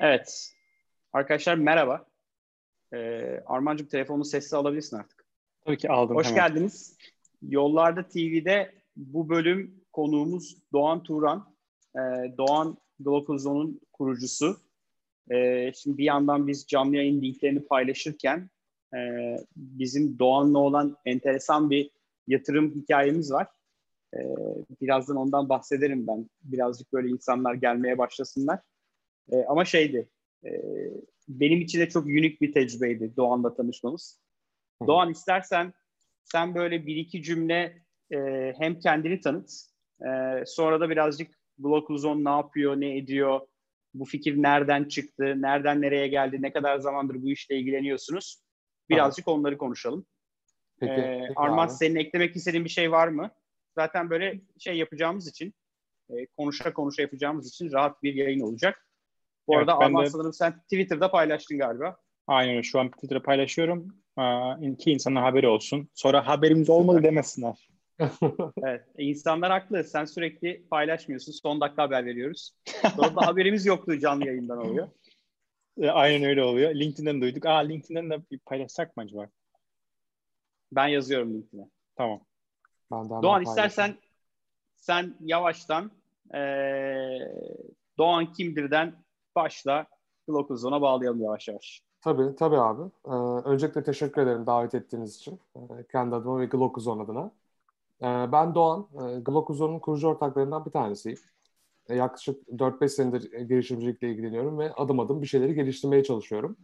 Evet. Arkadaşlar merhaba. Ee, Armancığım telefonunu sessiz alabilirsin artık. Tabii ki aldım. Hoş hemen. geldiniz. Yollarda TV'de bu bölüm konuğumuz Doğan Turan. Ee, Doğan Glocalzone'un kurucusu. Ee, şimdi bir yandan biz canlı yayın linklerini paylaşırken e, bizim Doğan'la olan enteresan bir yatırım hikayemiz var. Ee, birazdan ondan bahsederim ben. Birazcık böyle insanlar gelmeye başlasınlar. Ee, ama şeydi, e, benim için de çok unik bir tecrübeydi Doğan'la tanışmamız. Hı. Doğan istersen sen böyle bir iki cümle e, hem kendini tanıt, e, sonra da birazcık Glocalzone ne yapıyor, ne ediyor, bu fikir nereden çıktı, nereden nereye geldi, ne kadar zamandır bu işle ilgileniyorsunuz. Birazcık onları konuşalım. Peki, Ee, peki Arman abi. senin eklemek istediğin bir şey var mı? Zaten böyle şey yapacağımız için, e, konuşa konuşa yapacağımız için rahat bir yayın olacak. Bu Evet, arada ben Arman de- sanırım sen Twitter'da paylaştın galiba. Aynen öyle. Şu an Twitter'a paylaşıyorum. Ki insanın haberi olsun. Sonra haberimiz olmadı demesinler. Evet, insanlar haklı. Sen sürekli paylaşmıyorsun. Son dakika haber veriyoruz. Sonra da haberimiz yoktu canlı yayından oluyor. E, Aynen öyle oluyor. LinkedIn'den duyduk. Aa LinkedIn'den de bir paylaşsak mı acaba? Ben yazıyorum linkine. Tamam. Ben de Doğan istersen sen yavaştan e, Doğan kimdirden başla. Glocalzone'a bağlayalım yavaş yavaş. Tabii, tabii abi. Ee, öncelikle teşekkür ederim davet ettiğiniz için. Ee, kendi adıma ve Glocalzone adına. Ee, ben Doğan, e, Glocalzone'un kurucu ortaklarından bir tanesiyim. E, yaklaşık 4-5 senedir girişimcilikle ilgileniyorum ve adım adım bir şeyleri geliştirmeye çalışıyorum.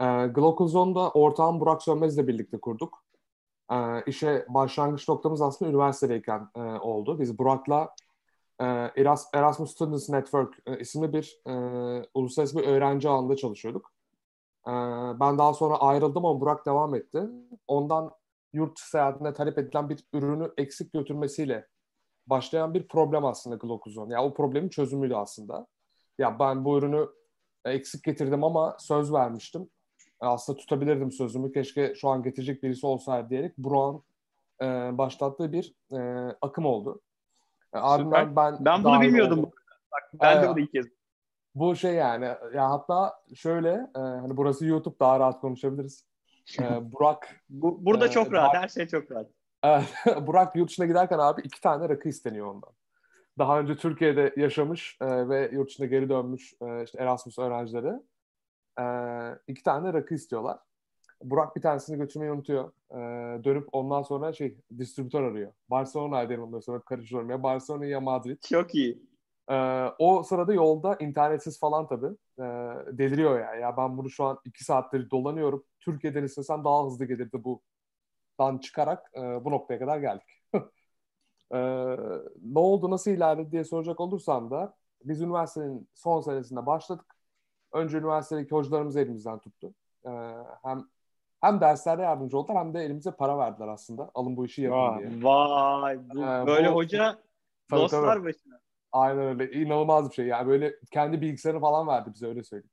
Ee, Glocalzone'da ortağım Burak Sönmez'le birlikte kurduk. Ee, işe başlangıç noktamız aslında üniversitedeyken e, oldu. Biz Burak'la Erasmus Students Network e, isimli bir e, uluslararası bir öğrenci ağında çalışıyorduk. Ee, ben daha sonra ayrıldım ama Burak devam etti. Ondan yurt seyahatinde talep edilen bir ürünü eksik götürmesiyle başlayan bir problem aslında Glocalzone. Yani o problemin çözümüydü aslında. Ya ben bu ürünü eksik getirdim ama söz vermiştim. E, Aslında tutabilirdim sözümü. Keşke şu an getirecek birisi olsaydı diyerek Burak'ın e, başlattığı bir e, akım oldu. E, ardından ben Ben bunu dahil bilmiyordum. oldum. Bak, ben de Evet. bunu ilk kez. Bu şey yani ya hatta şöyle e, hani burası YouTube daha rahat konuşabiliriz. E, Burak Bu, burada Ee, çok rahat. Her şey çok rahat. evet, Burak yurt dışına giderken abi iki tane rakı isteniyor ondan. Daha önce Türkiye'de yaşamış e, ve yurt dışına geri dönmüş e, işte Erasmus öğrencileri e, iki tane rakı istiyorlar. Burak bir tanesini götürmeyi unutuyor. E, dönüp ondan sonra şey distribütör arıyor. Barcelona'ydı ondan sonra karıştırıyorum ya Barcelona ya Madrid. Çok iyi. Ee, o sırada yolda internetsiz falan tabii ee, deliriyor ya. Ya ben bunu şu an iki saattir dolanıyorum. Türkiye'den istesem daha hızlı gelirdi bu. Dan çıkarak e, bu noktaya kadar geldik. Ee, ne oldu, nasıl ilerledi diye soracak olursam da biz üniversitenin son senesinde başladık. Önce üniversitedeki hocalarımız elimizden tuttu. Ee, hem hem derslerde yardımcı oldular hem de elimize para verdiler aslında. Alın bu işi yapın Vay. diye. Vay. Bu, Ee, böyle bu- hoca Tabii, dostlar tabii. başına. Aynen öyle. İnanılmaz bir şey. Yani böyle kendi bilgisayarını falan verdi bize öyle söyleyeyim.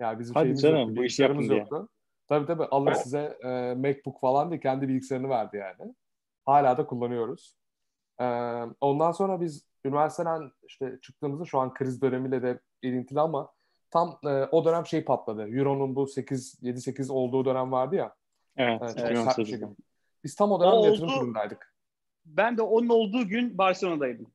Yani bizim Hadi şeyimiz canım, yoktu, bu işi yapın yoktu. Tabii tabii alın size e, MacBook falan diye kendi bilgisayarını verdi yani. Hala da kullanıyoruz. E, ondan sonra biz üniversiteden işte çıktığımızda şu an kriz dönemiyle de ilintili ama tam e, o dönem şey patladı. Euro'nun bu 8 7-8 olduğu dönem vardı ya. Evet. Evet, çok sert evet. Biz tam o dönem O yatırım oldu. kurumundaydık. Ben de onun olduğu gün Barcelona'daydım.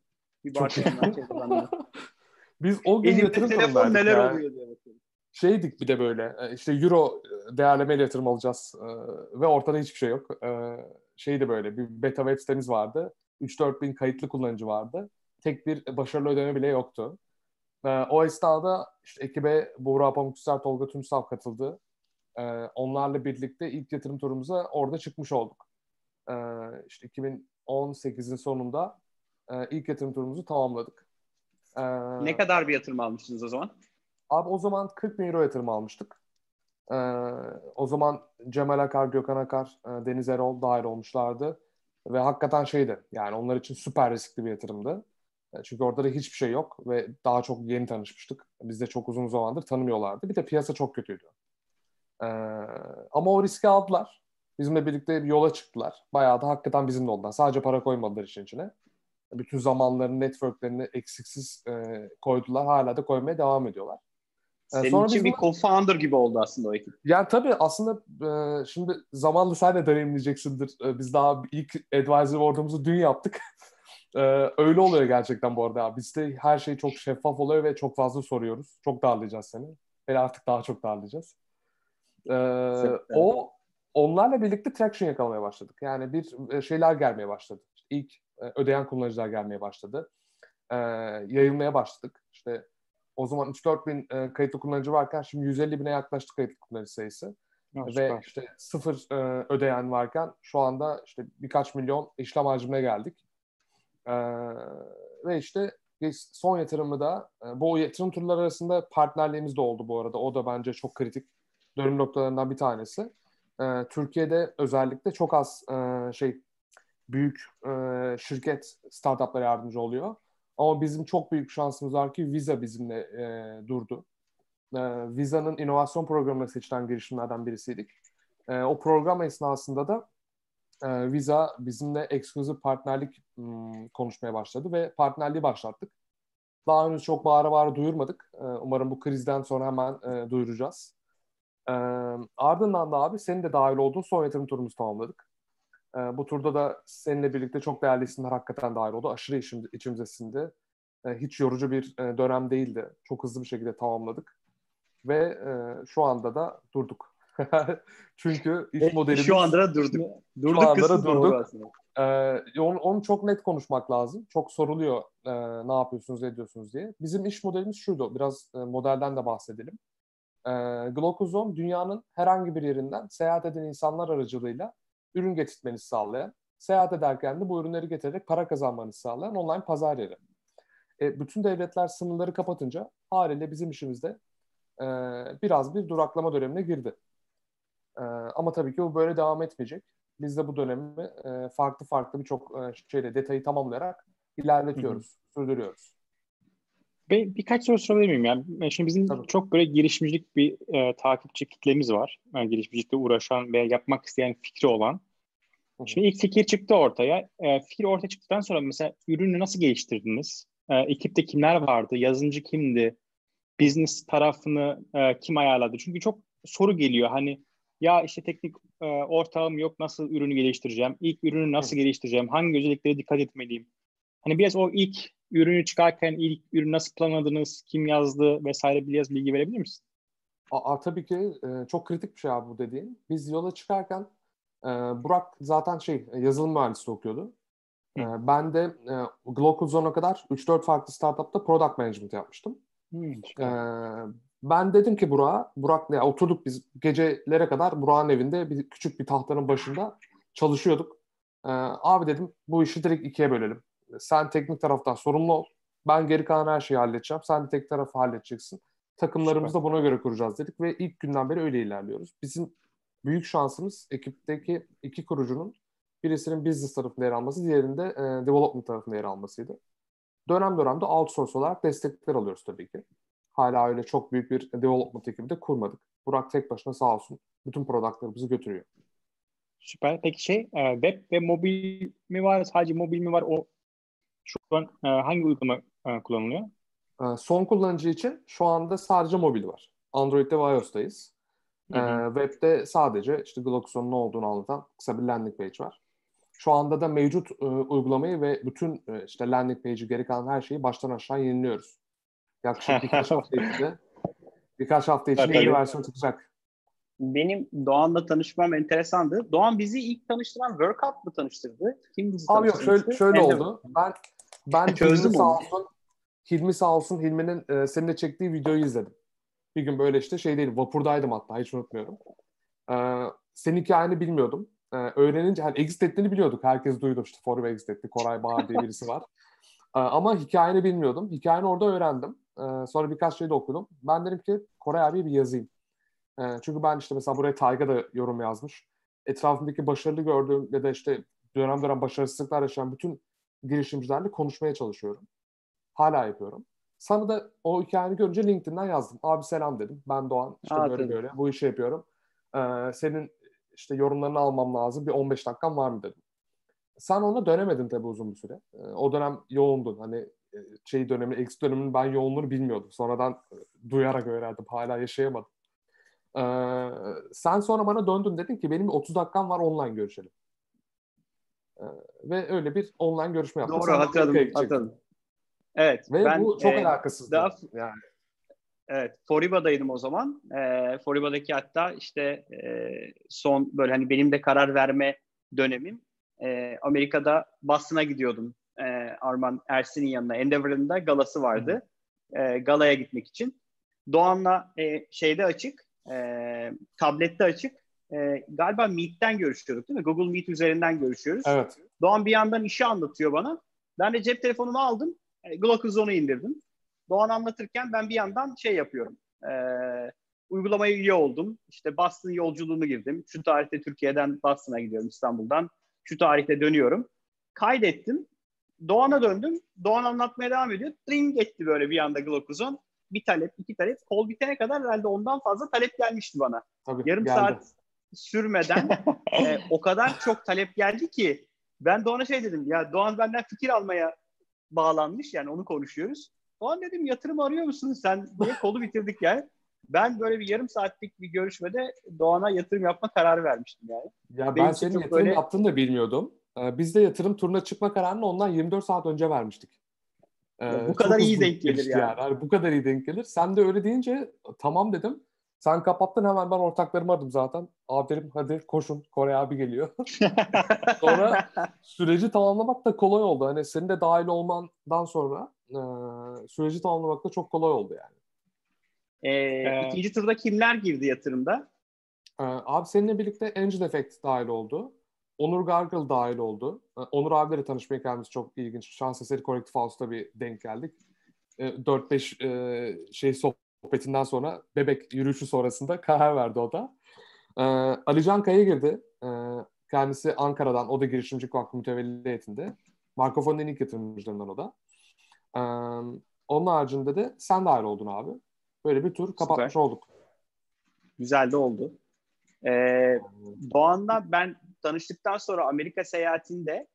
Bir Barcelona'dan çektim. Biz o gün Elimde yatırım telefon kurumundaydık neler ya. oluyor diye bakıyorum. şeydik bir de böyle e, işte euro değerlemeyle yatırım alacağız e, ve ortada hiçbir şey yok. E, şeydi böyle bir beta web sitemiz vardı. 3-4 bin kayıtlı kullanıcı vardı. Tek bir başarılı ödeme bile yoktu. E, o esnada işte ekibe Buğra Pamukçuser, Tolga Tümsav katıldı. E, onlarla birlikte ilk yatırım turumuza orada çıkmış olduk. E, işte 2018'in sonunda e, ilk yatırım turumuzu tamamladık. E, Ne kadar bir yatırım almıştınız o zaman? Abi o zaman 40 bin euro yatırım almıştık. Ee, o zaman Cemal Akar, Gökhan Akar, e, Deniz Erol dahil olmuşlardı. Ve hakikaten şeydi yani onlar için süper riskli bir yatırımdı. E, Çünkü orada da hiçbir şey yok ve daha çok yeni tanışmıştık. Biz de çok uzun zamandır tanımıyorlardı. Bir de piyasa çok kötüydü. Ee, ama o riski aldılar. Bizimle birlikte bir yola çıktılar. Bayağı da hakikaten bizimle oldular. Sadece para koymadılar işin içine. Bütün zamanlarını, networklerini eksiksiz e, koydular. Hala da koymaya devam ediyorlar. Senin Sonra için bir co-founder gibi oldu aslında o ekip. Yani tabii aslında e, şimdi zamanla sen de deneyimleyeceksindir. E, biz daha ilk advisor board'umuzu dün yaptık. e, öyle oluyor gerçekten bu arada. Bizde her şey çok şeffaf oluyor ve çok fazla soruyoruz. Çok darlayacağız seni. Ve artık daha çok darlayacağız. E, o onlarla birlikte traction yakalamaya başladık. Yani bir e, şeyler gelmeye başladı. İşte ilk e, ödeyen kullanıcılar gelmeye başladı. E, yayılmaya başladık. İşte o zaman 3-4 bin e, kayıtlı kullanıcı varken şimdi 150 bine yaklaştı kayıtlı kullanıcı sayısı. Ha, Ve süper. işte sıfır e, ödeyen varken şu anda işte birkaç milyon işlem hacmine geldik. E, ve işte son yatırımı da e, bu yatırım turları arasında partnerliğimiz de oldu bu arada. O da bence çok kritik dönüm noktalarından bir tanesi. E, Türkiye'de özellikle çok az e, şey büyük e, şirket startuplara yardımcı oluyor. Ama bizim çok büyük şansımız var ki Visa bizimle e, durdu. E, Visa'nın inovasyon programına seçilen girişimlerden birisiydik. O program esnasında da e, Visa bizimle ekskluzif partnerlik m, konuşmaya başladı ve partnerliği başlattık. Daha henüz çok bağıra bağıra duyurmadık. E, umarım bu krizden sonra hemen e, duyuracağız. E, ardından da abi senin de dahil olduğun son yatırım turumuzu tamamladık. E, bu turda da seninle birlikte çok değerli isimler hakikaten dahil oldu. Aşırı içim, içimize sindi. E, hiç yorucu bir e, dönem değildi. Çok hızlı bir şekilde tamamladık. Ve e, şu anda da durduk. Çünkü iş modelimiz... Şu anda da durduk. Durduk şu anda da durduk. Ee, onu, onu çok net konuşmak lazım. Çok soruluyor e, ne yapıyorsunuz, ediyorsunuz diye. Bizim iş modelimiz şuydu. Biraz e, modelden de bahsedelim. E, Glocozone dünyanın herhangi bir yerinden seyahat eden insanlar aracılığıyla ürün getirtmenizi sağlayan, seyahat ederken de bu ürünleri getirerek para kazanmanızı sağlayan online pazar yeri. E, bütün devletler sınırları kapatınca haliyle bizim işimizde e, biraz bir duraklama dönemine girdi. E, ama tabii ki bu böyle devam etmeyecek. Biz de bu dönemi e, farklı farklı birçok e, şeyle detayı tamamlayarak ilerletiyoruz, Hı-hı. sürdürüyoruz. Bir, birkaç soru sorabilir miyim? Yani şimdi bizim Tabii. çok böyle girişimcilik bir e, takipçi kitlemiz var. Yani girişimcilikle uğraşan veya yapmak isteyen fikri olan. Şimdi ilk fikir çıktı ortaya. E, fikir ortaya çıktıktan sonra mesela ürünü nasıl geliştirdiniz? E, ekipte kimler vardı? Yazılımcı kimdi? Business tarafını e, kim ayarladı? Çünkü çok soru geliyor. Hani ya işte teknik e, ortağım yok nasıl ürünü geliştireceğim? İlk ürünü nasıl evet. geliştireceğim? Hangi özelliklere dikkat etmeliyim? Hani biraz o ilk ürünü çıkarken ilk ürünü nasıl planladınız, kim yazdı vesaire biraz bilgi verebilir misin? Aa, tabii ki e, çok kritik bir şey abi bu dediğin. Biz yola çıkarken e, Burak zaten şey yazılım mühendisi okuyordu. E, ben de e, Glocalzone'a kadar 3-4 farklı startupta product management yapmıştım. Hmm, e, ben dedim ki Burak'a, Burak'la ya, oturduk biz gecelere kadar Burak'ın evinde bir küçük bir tahtanın başında çalışıyorduk. E, abi dedim bu işi direkt ikiye bölelim sen teknik taraftan sorumlu ol. Ben geri kalan her şeyi halledeceğim. Sen de tek tarafı halledeceksin. Takımlarımızı da buna göre kuracağız dedik ve ilk günden beri öyle ilerliyoruz. Bizim büyük şansımız ekipteki iki kurucunun birisinin business tarafında yer alması, diğerinde e, development tarafında yer almasıydı. Dönem dönemde outsource olarak destekler alıyoruz tabii ki. Hala öyle çok büyük bir development ekibi de kurmadık. Burak tek başına sağ olsun bütün productlarımızı götürüyor. Süper. Peki şey e, web ve mobil mi var? Sadece mobil mi var? O şu an e, hangi uygulama e, kullanılıyor? Son kullanıcı için şu anda sadece mobil var. Android'de ve iOS'tayız. Hı hı. Web'de sadece işte Gloxon'un ne olduğunu anlatan kısa bir landing page var. Şu anda da mevcut uygulamayı ve bütün işte landing page'i geri kalan her şeyi baştan aşağı yeniliyoruz. Yaklaşık birkaç hafta içinde birkaç hafta içinde yeni versiyon çıkacak. Benim Doğan'la tanışmam enteresandı. Doğan bizi ilk tanıştıran Workout mı tanıştırdı? Kim bizi Abi yok şöyle, şöyle oldu. Ben ben Hilmi sağ olsun, Hilmi sağ olsun Hilmi'nin e, seninle çektiği videoyu izledim. Bir gün böyle işte şey değil vapurdaydım hatta hiç unutmuyorum. E, senin hikayeni bilmiyordum. E, öğrenince hani exit ettiğini biliyorduk. Herkes duydu işte forum exit etti. Koray Bahar diye birisi var. E, ama hikayeni bilmiyordum. Hikayeni orada öğrendim. E, sonra birkaç şey de okudum. Ben dedim ki Koray abi bir yazayım. E, çünkü ben işte mesela buraya Tayga da yorum yazmış. Etrafımdaki başarılı gördüğüm ya da işte dönem dönem başarısızlıklar yaşayan bütün girişimcilerle konuşmaya çalışıyorum. Hala yapıyorum. Sana da o hikayeni görünce LinkedIn'den yazdım. Abi selam dedim. Ben Doğan. İşte Aa, böyle tabii. böyle bu işi yapıyorum. Ee, senin işte yorumlarını almam lazım. Bir 15 dakikan var mı dedim. Sen ona dönemedin tabii uzun bir süre. Ee, o dönem yoğundun. Hani e, şey dönemi, eksi döneminin ben yoğunluğunu bilmiyordum. Sonradan e, duyarak öğrendim. Hala yaşayamadım. Ee, sen sonra bana döndün dedin ki benim 30 dakikam var online görüşelim. Ee, ve öyle bir online görüşme yaptık. Doğru hatırladım. hatırladım. Evet. Ve ben, bu çok e, alakasızdı. Daha, yani. Evet. Foriba'daydım o zaman. E, Foriba'daki hatta işte e, son böyle hani benim de karar verme dönemim. E, Amerika'da Boston'a gidiyordum. E, Arman Ersin'in yanına. Endeavor'ın da galası vardı. E, galaya gitmek için. Doğan'la e, şeyde açık. E, tablette açık. E, galiba Meet'ten görüşüyorduk değil mi? Google Meet üzerinden görüşüyoruz. Evet. Doğan bir yandan işi anlatıyor bana. Ben de cep telefonumu aldım. E, Glockozone'u indirdim. Doğan anlatırken ben bir yandan şey yapıyorum. E, uygulamaya üye oldum. İşte Boston yolculuğunu girdim. Şu tarihte Türkiye'den Boston'a gidiyorum İstanbul'dan. Şu tarihte dönüyorum. Kaydettim. Doğan'a döndüm. Doğan anlatmaya devam ediyor. Ring etti böyle bir anda Glockozone. Bir talep, iki talep. Kol bitene kadar herhalde ondan fazla talep gelmişti bana. Tabii, Yarım geldi. saat sürmeden e, o kadar çok talep geldi ki ben Doğan'a şey dedim ya Doğan benden fikir almaya bağlanmış yani onu konuşuyoruz. Doğan dedim yatırım arıyor musun sen diye kolu bitirdik yani. Ben böyle bir yarım saatlik bir görüşmede Doğan'a yatırım yapma kararı vermiştim yani. Ya Benim ben senin yatırım böyle... yaptığını da bilmiyordum. Ee, biz de yatırım turuna çıkma kararını ondan 24 saat önce vermiştik. Ee, bu kadar iyi denk gelir yani. yani. yani. Bu kadar iyi denk gelir. Sen de öyle deyince tamam dedim. Sen kapattın hemen ben ortaklarımı aradım zaten. Abi dedim hadi koşun Kore abi geliyor. sonra süreci tamamlamak da kolay oldu. Hani senin de dahil olmandan sonra e, süreci tamamlamak da çok kolay oldu yani. Ee, ee, ikinci turda kimler girdi yatırımda? E, abi seninle birlikte Angel Effect dahil oldu. Onur Gargle dahil oldu. E, Onur abiyle tanışmaya kendimiz çok ilginç. Şans eseri Collective House'da bir denk geldik. E, 4-5 e, şey sohbet sohbetinden sonra bebek yürüyüşü sonrasında karar verdi o da. Ee, Ali Can Kaya girdi. Ee, kendisi Ankara'dan, o da girişimci vakfı mütevelli heyetinde. Marco ilk yatırımcılarından o da. Ee, onun haricinde de sen dahil oldun abi. Böyle bir tur kapatmış Süper. olduk. Güzel de oldu. Ee, Doğan'la ben tanıştıktan sonra Amerika seyahatinde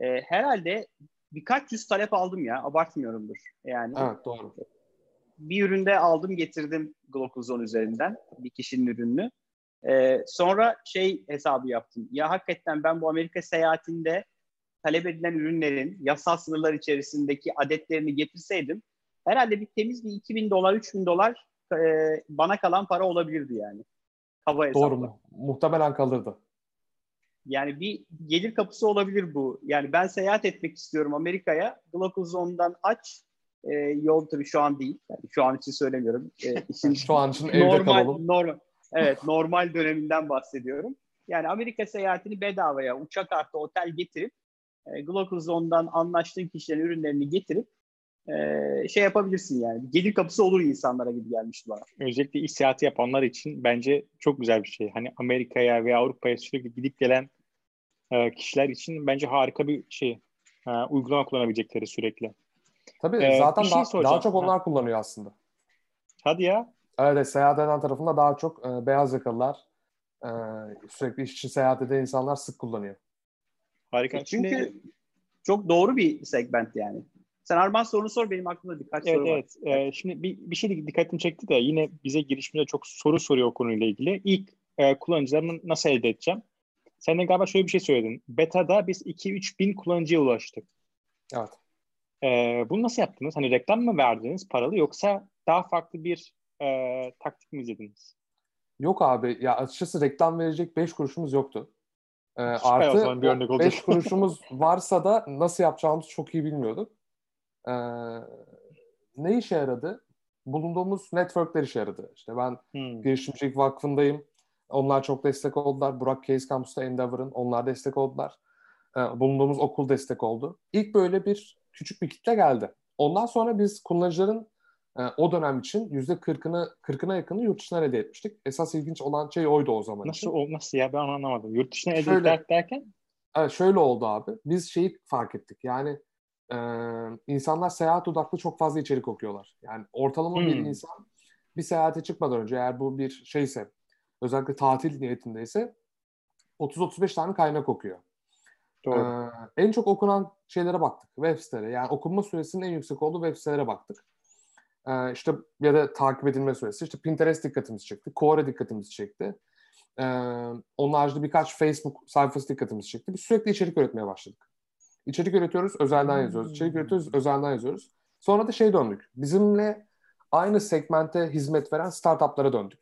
e, herhalde birkaç yüz talep aldım ya. Abartmıyorumdur. Yani. Evet doğru bir üründe aldım getirdim Glocozone üzerinden bir kişinin ürününü. Ee, sonra şey hesabı yaptım. Ya hakikaten ben bu Amerika seyahatinde talep edilen ürünlerin yasal sınırlar içerisindeki adetlerini getirseydim herhalde bir temiz bir 2000 dolar, 3000 dolar e, bana kalan para olabilirdi yani. Hesabı. Doğru mu? Muhtemelen kalırdı. Yani bir gelir kapısı olabilir bu. Yani ben seyahat etmek istiyorum Amerika'ya. Glocozone'dan aç, e, yol tabii şu an değil. Yani şu an için söylemiyorum. E, işin şu an için evde normal, kalalım. Normal, evet normal döneminden bahsediyorum. Yani Amerika seyahatini bedavaya uçak artı otel getirip e, Glocozone'dan anlaştığın kişilerin ürünlerini getirip e, şey yapabilirsin yani. Gelir kapısı olur insanlara gibi gelmişti bana. Özellikle iş seyahati yapanlar için bence çok güzel bir şey. Hani Amerika'ya veya Avrupa'ya sürekli gidip gelen e, kişiler için bence harika bir şey. E, uygulama kullanabilecekleri sürekli. Tabii ee, zaten şey daha, daha çok onlar ha. kullanıyor aslında. Hadi ya. Evet seyahat eden tarafında daha çok e, beyaz yakalılar e, sürekli iş için seyahat eden insanlar sık kullanıyor. Harika. Çünkü Şimdi... çok doğru bir segment yani. Sen Arman sorunu sor benim aklımda birkaç evet, soru evet. var. Evet. Ee, şimdi bir, bir şey dikkatimi çekti de yine bize girişimde çok soru soruyor o konuyla ilgili. İlk e, kullanıcılarımı nasıl elde edeceğim? Sen de galiba şöyle bir şey söyledin. Beta'da biz 2-3 bin kullanıcıya ulaştık. Evet. E, bunu nasıl yaptınız? Hani reklam mı verdiniz paralı yoksa daha farklı bir e, taktik mi izlediniz? Yok abi ya açıkçası reklam verecek 5 kuruşumuz yoktu. E, artı bir 5 kuruşumuz varsa da nasıl yapacağımızı çok iyi bilmiyorduk. E, ne işe yaradı? Bulunduğumuz networkler işe yaradı. İşte ben hmm. girişimcilik vakfındayım. Onlar çok destek oldular. Burak Case Campus'ta Endeavor'ın. Onlar destek oldular. E, bulunduğumuz okul destek oldu. İlk böyle bir küçük bir kitle geldi. Ondan sonra biz kullanıcıların e, o dönem için yüzde kırkını kırkına yakını yurt dışından elde etmiştik. Esas ilginç olan şey oydu o zaman Nasıl için. nasıl ya ben anlamadım. Yurt dışına elde şöyle, derken? Evet şöyle oldu abi. Biz şeyi fark ettik. Yani e, insanlar seyahat odaklı çok fazla içerik okuyorlar. Yani ortalama hmm. bir insan bir seyahate çıkmadan önce eğer bu bir şeyse özellikle tatil niyetindeyse 30-35 tane kaynak okuyor. Doğru. Ee, en çok okunan şeylere baktık. Web siteleri. Yani okunma süresinin en yüksek olduğu web sitelere baktık. e, işte ya da takip edilme süresi. İşte Pinterest dikkatimizi çekti. Quora dikkatimizi çekti. E, onun haricinde birkaç Facebook sayfası dikkatimizi çekti. Biz sürekli içerik üretmeye başladık. İçerik üretiyoruz, özelden yazıyoruz. İçerik üretiyoruz, özelden yazıyoruz. Sonra da şey döndük. Bizimle aynı segmente hizmet veren startuplara döndük.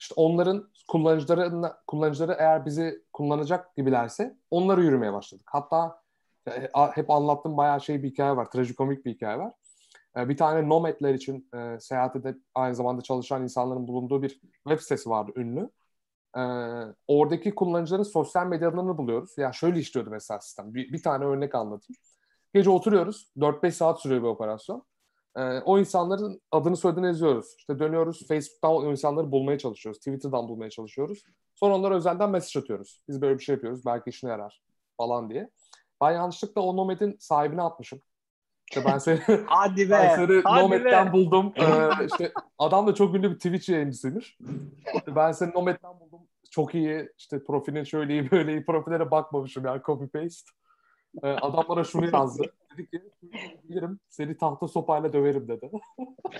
İşte onların kullanıcıları kullanıcıları eğer bizi kullanacak gibilerse onları yürümeye başladık. Hatta e, hep anlattığım bayağı şey bir hikaye var. Trajikomik bir hikaye var. E, bir tane nomadler için e, seyahat edip aynı zamanda çalışan insanların bulunduğu bir web sitesi vardı ünlü. E, oradaki kullanıcıların sosyal medyalarını buluyoruz. Ya şöyle işliyordu mesela sistem. Bir, bir tane örnek anlatayım. Gece oturuyoruz. 4-5 saat sürüyor bir operasyon. E, o insanların adını soyadını yazıyoruz. İşte dönüyoruz Facebook'tan o insanları bulmaya çalışıyoruz. Twitter'dan bulmaya çalışıyoruz. Sonra onlara özelden mesaj atıyoruz. Biz böyle bir şey yapıyoruz. Belki işine yarar falan diye. Ben yanlışlıkla o Nomad'in sahibine atmışım. İşte ben seni, hadi be, ben seni hadi Nomad'den be. buldum. Ee, işte adam da çok ünlü bir Twitch yayıncısıymış. İşte ben seni Nomad'den buldum. Çok iyi. İşte profilin şöyle iyi böyle iyi. Profillere bakmamışım yani copy paste. Ee, adam bana şunu yazdı. Dedi ki bilirim seni tahta sopayla döverim dedi.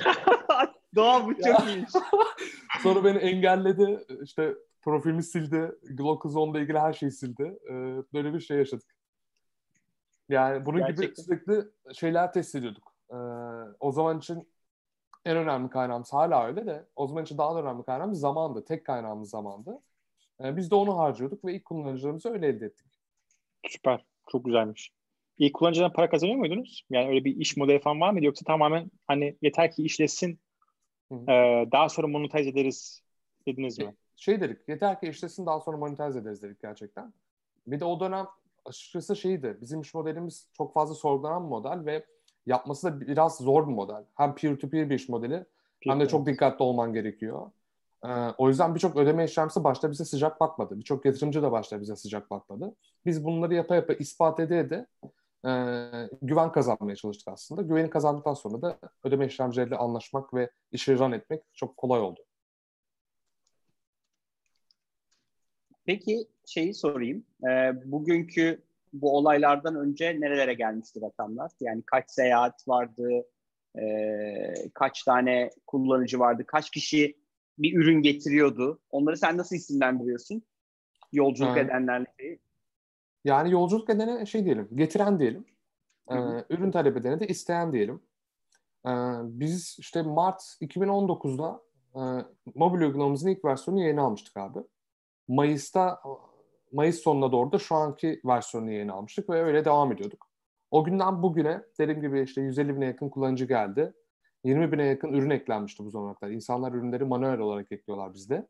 Doğa bu çok iyiymiş. Sonra beni engelledi. İşte profilimi sildi. Glockuzon'la ilgili her şeyi sildi. Ee, böyle bir şey yaşadık. Yani bunun Gerçekten. gibi sürekli şeyler test ediyorduk. Ee, o zaman için en önemli kaynağımız hala öyle de o zaman için daha da önemli kaynağımız zamandı. Tek kaynağımız zamandı. Ee, biz de onu harcıyorduk ve ilk kullanıcılarımızı öyle elde ettik. Süper. Çok güzelmiş. İlk kullanıcıdan para kazanıyor muydunuz? Yani öyle bir iş modeli falan var mıydı? Yoksa tamamen hani yeter ki işlesin Hı hı. e, daha sonra monetize ederiz dediniz mi? Şey dedik, yeter ki işlesin daha sonra monetize ederiz dedik gerçekten. Bir de o dönem açıkçası şeydi, bizim iş modelimiz çok fazla sorgulanan bir model ve yapması da biraz zor bir model. Hem peer-to-peer bir iş modeli hem de çok dikkatli olman gerekiyor. Ee, o yüzden birçok ödeme işlemcisi başta bize sıcak bakmadı. Birçok yatırımcı da başta bize sıcak bakmadı. Biz bunları yapa yapa ispat ede ede e, güven kazanmaya çalıştık aslında. Güveni kazandıktan sonra da ödeme işlemcileriyle anlaşmak ve işi run etmek çok kolay oldu. Peki şeyi sorayım. Ee, bugünkü bu olaylardan önce nerelere gelmişti rakamlar? Yani kaç seyahat vardı, e, kaç tane kullanıcı vardı, kaç kişi bir ürün getiriyordu? Onları sen nasıl isimlendiriyorsun? Yolculuk Ha. edenlerle. Yani yolculuk edene şey diyelim, getiren diyelim. Ee, ürün talep edene de isteyen diyelim. Ee, biz işte Mart 2019'da e, mobil uygulamamızın ilk versiyonunu yeni almıştık abi. Mayıs'ta Mayıs sonuna doğru da şu anki versiyonunu yeni almıştık ve öyle devam ediyorduk. O günden bugüne dediğim gibi işte 150 bine yakın kullanıcı geldi. 20 bine yakın ürün eklenmişti bu zamana kadar. İnsanlar ürünleri manuel olarak ekliyorlar bizde.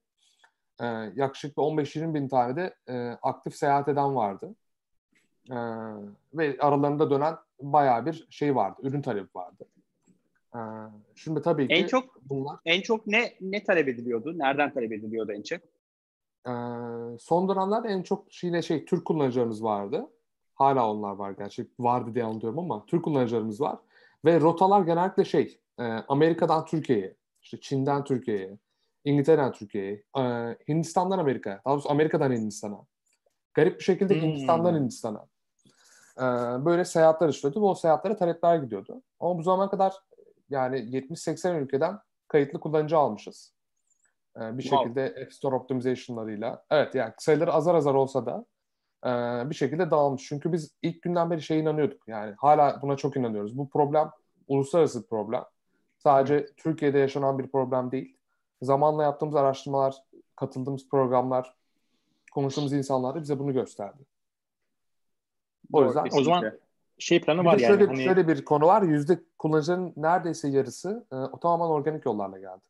Ee, yaklaşık bir 15-20 bin tane de e, aktif seyahat eden vardı. Ee, ve aralarında dönen bayağı bir şey vardı. Ürün talebi vardı. Ee, şimdi tabii ki En çok bunlar en çok ne ne talep ediliyordu? Nereden talep ediliyordu en çok? Ee, son dönemlerde en çok yine şey Türk kullanıcılarımız vardı. Hala onlar var gerçi. Vardı diye anlıyorum ama Türk kullanıcılarımız var. Ve rotalar genellikle şey e, Amerika'dan Türkiye'ye, işte Çin'den Türkiye'ye, İngiltere'den Türkiye'ye, e, Hindistan'dan Amerika'ya, daha doğrusu Amerika'dan Hindistan'a. Garip bir şekilde Hmm. Hindistan'dan Hindistan'a. E, böyle seyahatler işliyordu ve o seyahatlere talepler gidiyordu. Ama bu zamana kadar yani 70-80 ülkeden kayıtlı kullanıcı almışız. E, bir Wow. şekilde App Store optimization'larıyla. Evet yani sayıları azar azar olsa da e, bir şekilde dağılmış. Çünkü biz ilk günden beri şeye inanıyorduk. Yani hala buna çok inanıyoruz. Bu problem uluslararası bir problem. Sadece Türkiye'de yaşanan bir problem değil. Zamanla yaptığımız araştırmalar, katıldığımız programlar, konuştuğumuz insanlar da bize bunu gösterdi. O yüzden O zaman şey planı bir var yani. şöyle, hani, şöyle bir konu var. Yüzde kullanıcıların neredeyse yarısı e, o tamamen organik yollarla geldi.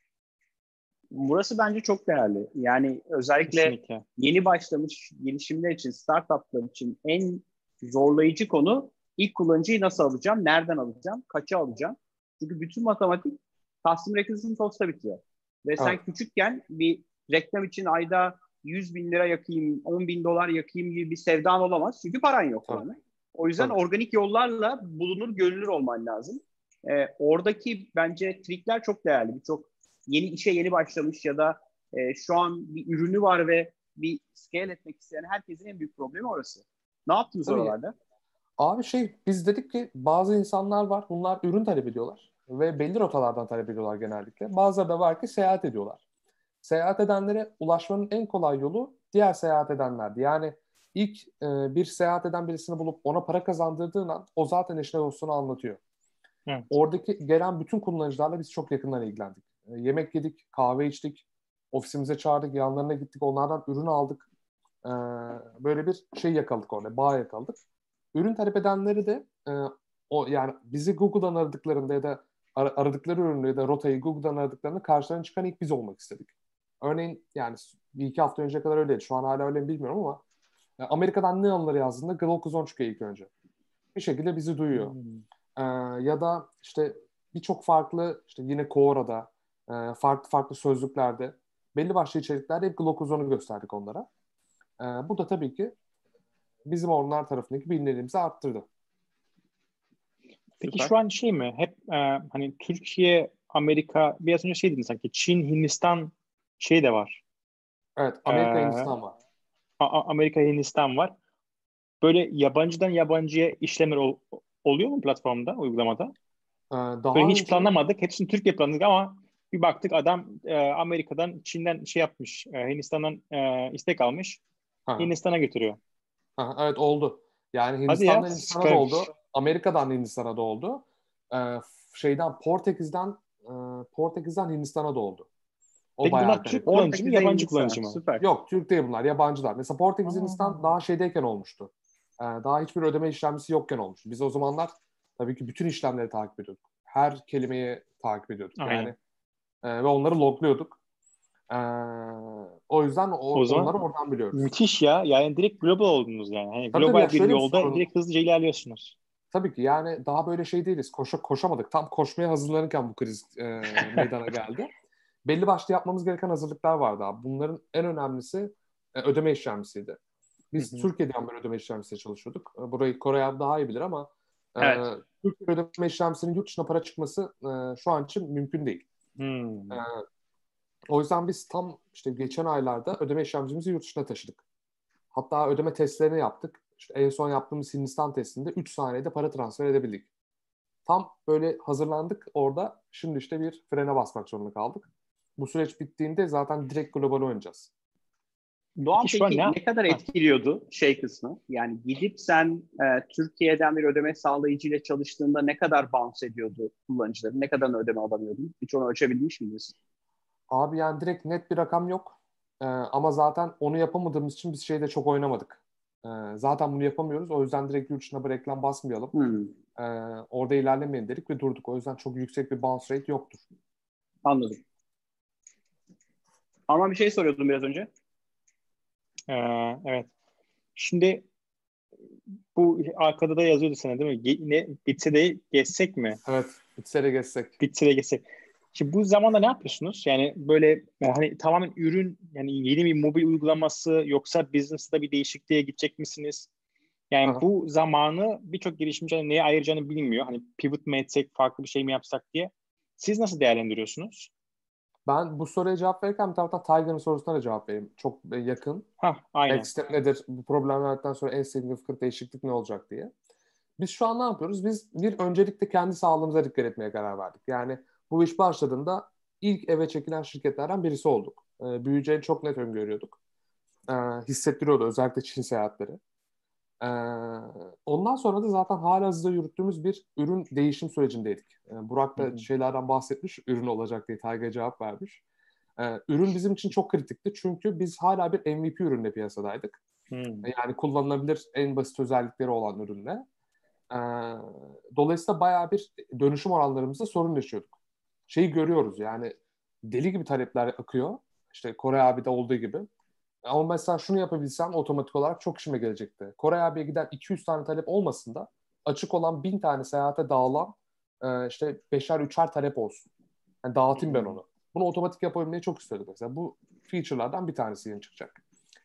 Burası bence çok değerli. Yani özellikle kesinlikle. yeni başlamış girişimler için, startuplar için en zorlayıcı konu ilk kullanıcıyı nasıl alacağım, nereden alacağım, kaça alacağım. Çünkü bütün matematik customer acquisition cost'ta bitiyor. Ve sen Evet. küçükken bir reklam için ayda 100 bin lira yakayım, 10 bin dolar yakayım gibi bir sevdan olamaz. Çünkü paran yok Tabii. yani. O yüzden Tabii. organik yollarla bulunur, görülür olman lazım. Ee, oradaki bence trikler çok değerli. Birçok yeni işe yeni başlamış ya da e, şu an bir ürünü var ve bir scale etmek isteyen herkesin en büyük problemi orası. Ne yaptınız Tabii. oralarda? Abi şey biz dedik ki bazı insanlar var bunlar ürün talep ediyorlar ve belli rotalardan talep ediyorlar genellikle. Bazıları da var ki seyahat ediyorlar. Seyahat edenlere ulaşmanın en kolay yolu diğer seyahat edenlerdi. Yani ilk e, bir seyahat eden birisini bulup ona para kazandırdığın an o zaten eşine dostunu anlatıyor. Evet. Oradaki gelen bütün kullanıcılarla biz çok yakından ilgilendik. E, yemek yedik, kahve içtik, ofisimize çağırdık, yanlarına gittik, onlardan ürün aldık. E, böyle bir şey yakaladık orada, bağ yakaladık. Ürün talep edenleri de e, o yani bizi Google'dan aradıklarında ya da ar- aradıkları ürünü ya da rotayı Google'dan aradıklarında karşılarına çıkan ilk biz olmak istedik. Örneğin yani bir iki hafta önce kadar öyleydi. Şu an hala öyle mi bilmiyorum ama Amerika'dan ne onları yazdığında Glocuzon çıkıyor ilk önce. Bir şekilde bizi duyuyor. Hmm. Ee, ya da işte birçok farklı işte yine Quora'da e, farklı farklı sözlüklerde belli başlı içeriklerde hep Glocuzon'u gösterdik onlara. Ee, bu da tabii ki bizim onlar tarafındaki bilinirliğimizi arttırdı. Peki Süper. şu an şey mi? Hep e, hani Türkiye, Amerika, biraz önce şey dedin sanki Çin, Hindistan şey de var. Evet, Amerika, ee, Hindistan var. Amerika, Hindistan var. Böyle yabancıdan yabancıya işlemler ol, oluyor mu platformda, uygulamada? Ee, daha Böyle hiç önce... planlamadık. Hepsini Türkiye planladık ama bir baktık adam e, Amerika'dan, Çin'den şey yapmış, e, Hindistan'dan e, istek almış. Ha. Hindistan'a götürüyor. Ha, evet oldu. Yani Hindistan'dan Hindistan'a da oldu. Amerika'dan Hindistan'a da oldu. Ee, şeyden Portekiz'den e, Portekiz'den Hindistan'a da oldu. O Peki bunlar Türk kullanıcı mı, yabancı kullanıcı mı? Süper. Yok, Türk değil bunlar, yabancılar. Mesela Portekiz Hindistan daha şeydeyken olmuştu. Ee, daha hiçbir ödeme işlemcisi yokken olmuştu. Biz o zamanlar tabii ki bütün işlemleri takip ediyorduk. Her kelimeyi takip ediyorduk. Aynen. Yani e, ve onları logluyorduk. Ee, o yüzden o, o zaman, onları oradan biliyoruz. Müthiş ya. Yani direkt global oldunuz yani. Hani tabii global bir yolda sorun. direkt hızlıca ilerliyorsunuz. Tabii ki yani daha böyle şey değiliz. Koşa, koşamadık. Tam koşmaya hazırlanırken bu kriz e, meydana geldi belli başlı yapmamız gereken hazırlıklar vardı abi. Bunların en önemlisi e, ödeme işlemcisiydi. Biz Hı-hı. Türkiye'den böyle ödeme işlemcisiyle çalışıyorduk. E, burayı Kore abi daha iyi bilir ama e, evet. e, Türkiye ödeme işlemcisinin yurt dışına para çıkması e, şu an için mümkün değil. E, o yüzden biz tam işte geçen aylarda ödeme işlemcimizi yurt dışına taşıdık. Hatta ödeme testlerini yaptık. İşte en son yaptığımız Hindistan testinde 3 saniyede para transfer edebildik. Tam böyle hazırlandık orada. Şimdi işte bir frene basmak zorunda kaldık. Bu süreç bittiğinde zaten direkt global oynayacağız. Doğan peki, peki ne? ne kadar etkiliyordu şey kısmı? Yani gidip sen e, Türkiye'den bir ödeme sağlayıcıyla çalıştığında ne kadar bounce ediyordu kullanıcıların? Ne kadar ödeme alamıyordun? Hiç onu ölçebilmiş miydiniz? Abi yani direkt net bir rakam yok. Ee, ama zaten onu yapamadığımız için biz şeyde çok oynamadık. Ee, zaten bunu yapamıyoruz. O yüzden direkt yurt dışına bir reklam basmayalım. Hmm. Ee, orada ilerlemeyin dedik ve durduk. O yüzden çok yüksek bir bounce rate yoktur. Anladım. Ama bir şey soruyordum biraz önce. Ee, evet. Şimdi bu arkada da yazıyordu sana değil mi? Ge- ne, bitse de geçsek mi? Evet. Bitse de geçsek. Bitse de geçsek. Şimdi bu zamanda ne yapıyorsunuz? Yani böyle hani tamamen ürün yani yeni bir mobil uygulaması yoksa business'ta bir değişikliğe gidecek misiniz? Yani Aha. bu zamanı birçok girişimci neye ayıracağını bilmiyor. Hani pivot mi etsek, farklı bir şey mi yapsak diye. Siz nasıl değerlendiriyorsunuz? Ben bu soruya cevap verirken bir taraftan Tiger'ın sorusuna da cevap vereyim. Çok e, yakın. Hah, aynen. Next step nedir? Bu problemlerden sonra en significant değişiklik ne olacak diye. Biz şu an ne yapıyoruz? Biz bir öncelikle kendi sağlığımıza dikkat etmeye karar verdik. Yani bu iş başladığında ilk eve çekilen şirketlerden birisi olduk. Ee, büyüyeceğini çok net öngörüyorduk. Ee, hissettiriyordu özellikle Çin seyahatleri. Ee, ondan sonra da zaten hala hızla yürüttüğümüz bir ürün değişim sürecindeydik. Ee, Burak da hı şeylerden bahsetmiş, ürün olacak diye Tayga cevap vermiş. Ee, ürün bizim için çok kritikti çünkü biz hala bir MVP ürünle piyasadaydık. Hmm. Yani kullanılabilir en basit özellikleri olan ürünle. Ee, dolayısıyla bayağı bir dönüşüm oranlarımızda sorun yaşıyorduk. Şeyi görüyoruz yani deli gibi talepler akıyor. İşte Kore abi de olduğu gibi. Ama mesela şunu yapabilsem otomatik olarak çok işime gelecekti. Kore abiye giden 200 tane talep olmasın da açık olan 1000 tane seyahate dağılan e, işte beşer üçer talep olsun. Yani dağıtayım ben onu. Bunu otomatik yapabilmeyi çok istiyordum mesela. Bu feature'lardan bir tanesi yeni çıkacak.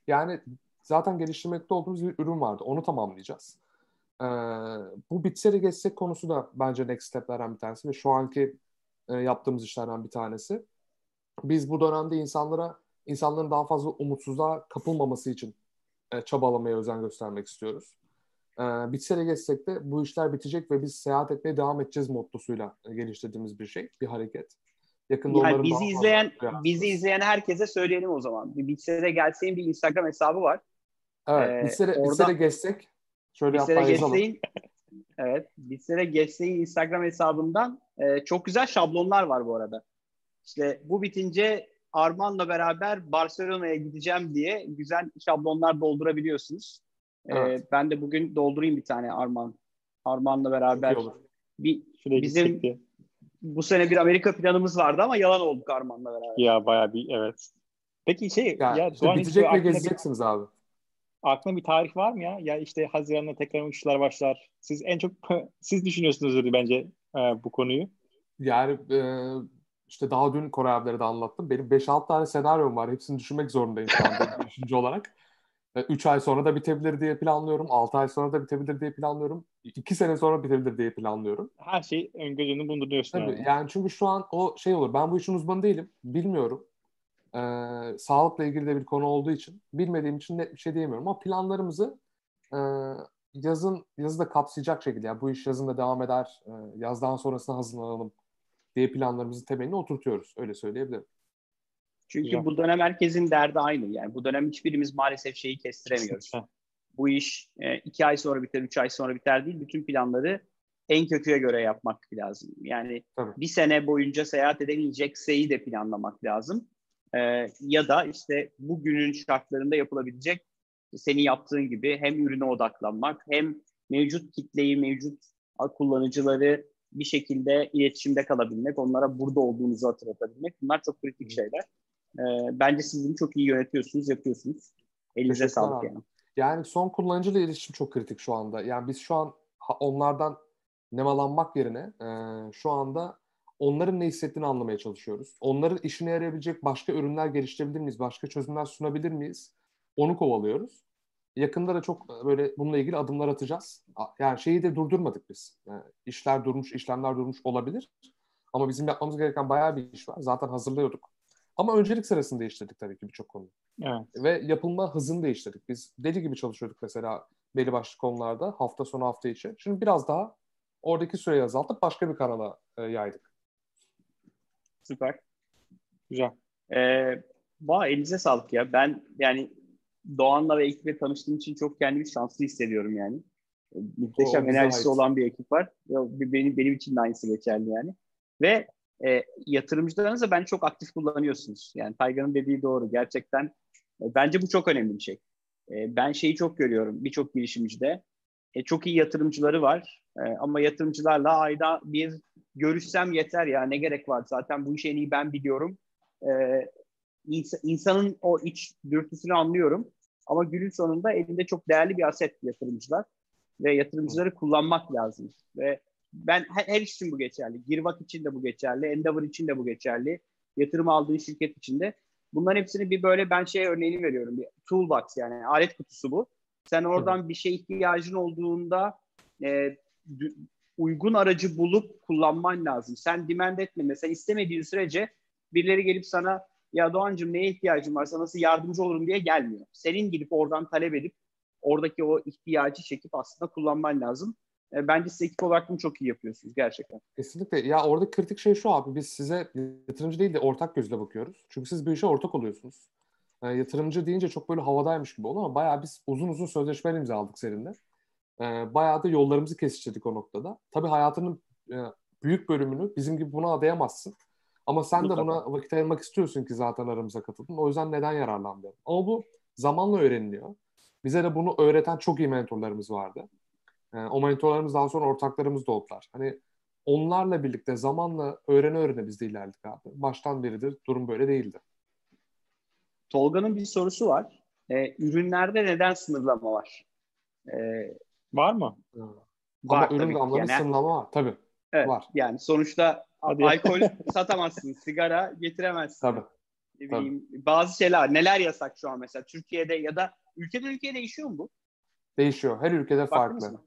Yani zaten geliştirmekte olduğumuz bir ürün vardı. Onu tamamlayacağız. Ee, bu bitse de geçsek konusu da bence next step'lerden bir tanesi ve şu anki e, yaptığımız işlerden bir tanesi. Biz bu dönemde insanlara insanların daha fazla umutsuzluğa kapılmaması için e, çabalamaya özen göstermek istiyoruz. e, bitse de geçsek de bu işler bitecek ve biz seyahat etmeye devam edeceğiz mottosuyla geliştirdiğimiz bir şey, bir hareket. Yakında yani bizi izleyen bizi izleyen herkese söyleyelim o zaman. Bir bitse de gelseyin bir Instagram hesabı var. Evet, ee, bitse, de, orada, bitse de geçsek şöyle bitse de geçseyin, Evet, bitse de geçseyin Instagram hesabından e, çok güzel şablonlar var bu arada. İşte bu bitince Arman'la beraber Barcelona'ya gideceğim diye güzel şablonlar doldurabiliyorsunuz. Ee, evet. ben de bugün doldurayım bir tane Arman. Arman'la beraber. Bir, bizim çekti. bu sene bir Amerika planımız vardı ama yalan olduk Arman'la beraber. Ya bayağı bir evet. Peki şey ya, ya işte bitecek ve gezeceksiniz bir, abi. Aklında bir tarih var mı ya? Ya işte Haziran'da tekrar uçuşlar başlar. Siz en çok siz düşünüyorsunuz bence e, bu konuyu. Yani e, işte daha dün Kore abileri de anlattım. Benim 5-6 tane senaryom var. Hepsini düşünmek zorundayım şu anda düşünce olarak. 3 ay sonra da bitebilir diye planlıyorum. 6 ay sonra da bitebilir diye planlıyorum. 2 sene sonra bitebilir diye planlıyorum. Her şey ön gözünü bulunduruyorsun. Tabii yani. yani çünkü şu an o şey olur. Ben bu işin uzmanı değilim. Bilmiyorum. Ee, sağlıkla ilgili de bir konu olduğu için bilmediğim için net bir şey diyemiyorum. Ama planlarımızı e, yazın yazı da kapsayacak şekilde yani bu iş yazında devam eder. E, yazdan sonrasına hazırlanalım diye planlarımızın temelini oturtuyoruz. Öyle söyleyebilirim. Çünkü Güzel. bu dönem herkesin derdi aynı. Yani bu dönem hiçbirimiz maalesef şeyi kestiremiyoruz. bu iş e, iki ay sonra biter, üç ay sonra biter değil. Bütün planları en kötüye göre yapmak lazım. Yani Tabii. bir sene boyunca seyahat edemeyecek seyi de planlamak lazım. E, ya da işte bugünün şartlarında yapılabilecek senin yaptığın gibi hem ürüne odaklanmak hem mevcut kitleyi, mevcut kullanıcıları bir şekilde iletişimde kalabilmek, onlara burada olduğunuzu hatırlatabilmek bunlar çok kritik şeyler. E, bence siz bunu çok iyi yönetiyorsunuz, yapıyorsunuz. Elinize sağlık yani. Yani son kullanıcıyla iletişim çok kritik şu anda. Yani biz şu an onlardan nemalanmak yerine e, şu anda onların ne hissettiğini anlamaya çalışıyoruz. Onların işine yarayabilecek başka ürünler geliştirebilir miyiz? Başka çözümler sunabilir miyiz? Onu kovalıyoruz. Yakında da çok e, böyle bununla ilgili adımlar atacağız. Yani şeyi de durdurmadık biz. Yani işler durmuş, işlemler durmuş olabilir. Ama bizim yapmamız gereken bayağı bir iş var. Zaten hazırlıyorduk. Ama öncelik sırasını değiştirdik tabii ki birçok konu. Evet. Ve yapılma hızını değiştirdik. Biz deli gibi çalışıyorduk mesela belli başlı konularda hafta sonu hafta içi. Şimdi biraz daha oradaki süreyi azaltıp başka bir kanala e, yaydık. Süper. Güzel. Ee, Ba elinize sağlık ya. Ben yani Doğan'la ve ekiple tanıştığım için çok kendimi şanslı hissediyorum yani. Muhteşem enerjisi ait. olan bir ekip var. Benim, benim için de aynısı geçerli yani. Ve e, yatırımcılarınızı ben çok aktif kullanıyorsunuz. Yani Taygan'ın dediği doğru. Gerçekten e, bence bu çok önemli bir şey. E, ben şeyi çok görüyorum birçok girişimcide. E, çok iyi yatırımcıları var. E, ama yatırımcılarla ayda bir görüşsem yeter ya ne gerek var zaten bu işi en iyi ben biliyorum. E, ins- insanın o iç dürtüsünü anlıyorum. Ama günün sonunda elinde çok değerli bir aset yatırımcılar ve yatırımcıları kullanmak lazım. Ve ben her, her iş için bu geçerli. Girvak için de bu geçerli. Endeavor için de bu geçerli. Yatırım aldığı şirket için de. Bunların hepsini bir böyle ben şey örneğini veriyorum. Bir toolbox yani alet kutusu bu. Sen oradan evet. bir şey ihtiyacın olduğunda e, uygun aracı bulup kullanman lazım. Sen demand etme. Mesela istemediğin sürece birileri gelip sana ya Doğancığım neye ihtiyacın varsa nasıl yardımcı olurum diye gelmiyor. Senin gidip oradan talep edip oradaki o ihtiyacı çekip aslında kullanman lazım. E, bence siz ekip olarak bunu çok iyi yapıyorsunuz gerçekten. Kesinlikle. Ya orada kritik şey şu abi. Biz size yatırımcı değil de ortak gözle bakıyoruz. Çünkü siz bir işe ortak oluyorsunuz. Yani yatırımcı deyince çok böyle havadaymış gibi oldu ama bayağı biz uzun uzun sözleşmeler imzaladık seninle. Ee, bayağı da yollarımızı kesiştirdik o noktada. Tabii hayatının e, büyük bölümünü bizim gibi buna adayamazsın. Ama sen de buna vakit ayırmak istiyorsun ki zaten aramıza katıldın. O yüzden neden yararlanmayalım? Ama bu zamanla öğreniliyor. Bize de bunu öğreten çok iyi mentorlarımız vardı. Yani o mentorlarımız daha sonra ortaklarımız da oldular. Hani onlarla birlikte zamanla öğrene öğrene biz de ilerledik abi. Baştan beridir durum böyle değildi. Tolga'nın bir sorusu var. Ee, ürünlerde neden sınırlama var? Ee, var mı? Var, Ama ürün gamlarında yani, sınırlama var. Tabii. Evet, var. Yani sonuçta Hadi. alkol satamazsın, sigara getiremezsin. Tabii. Ne bileyim, Tabii. Bazı şeyler, neler yasak şu an mesela Türkiye'de ya da ülkeden ülkeye değişiyor mu bu? Değişiyor. Her ülkede Baktınız farklı. Mı?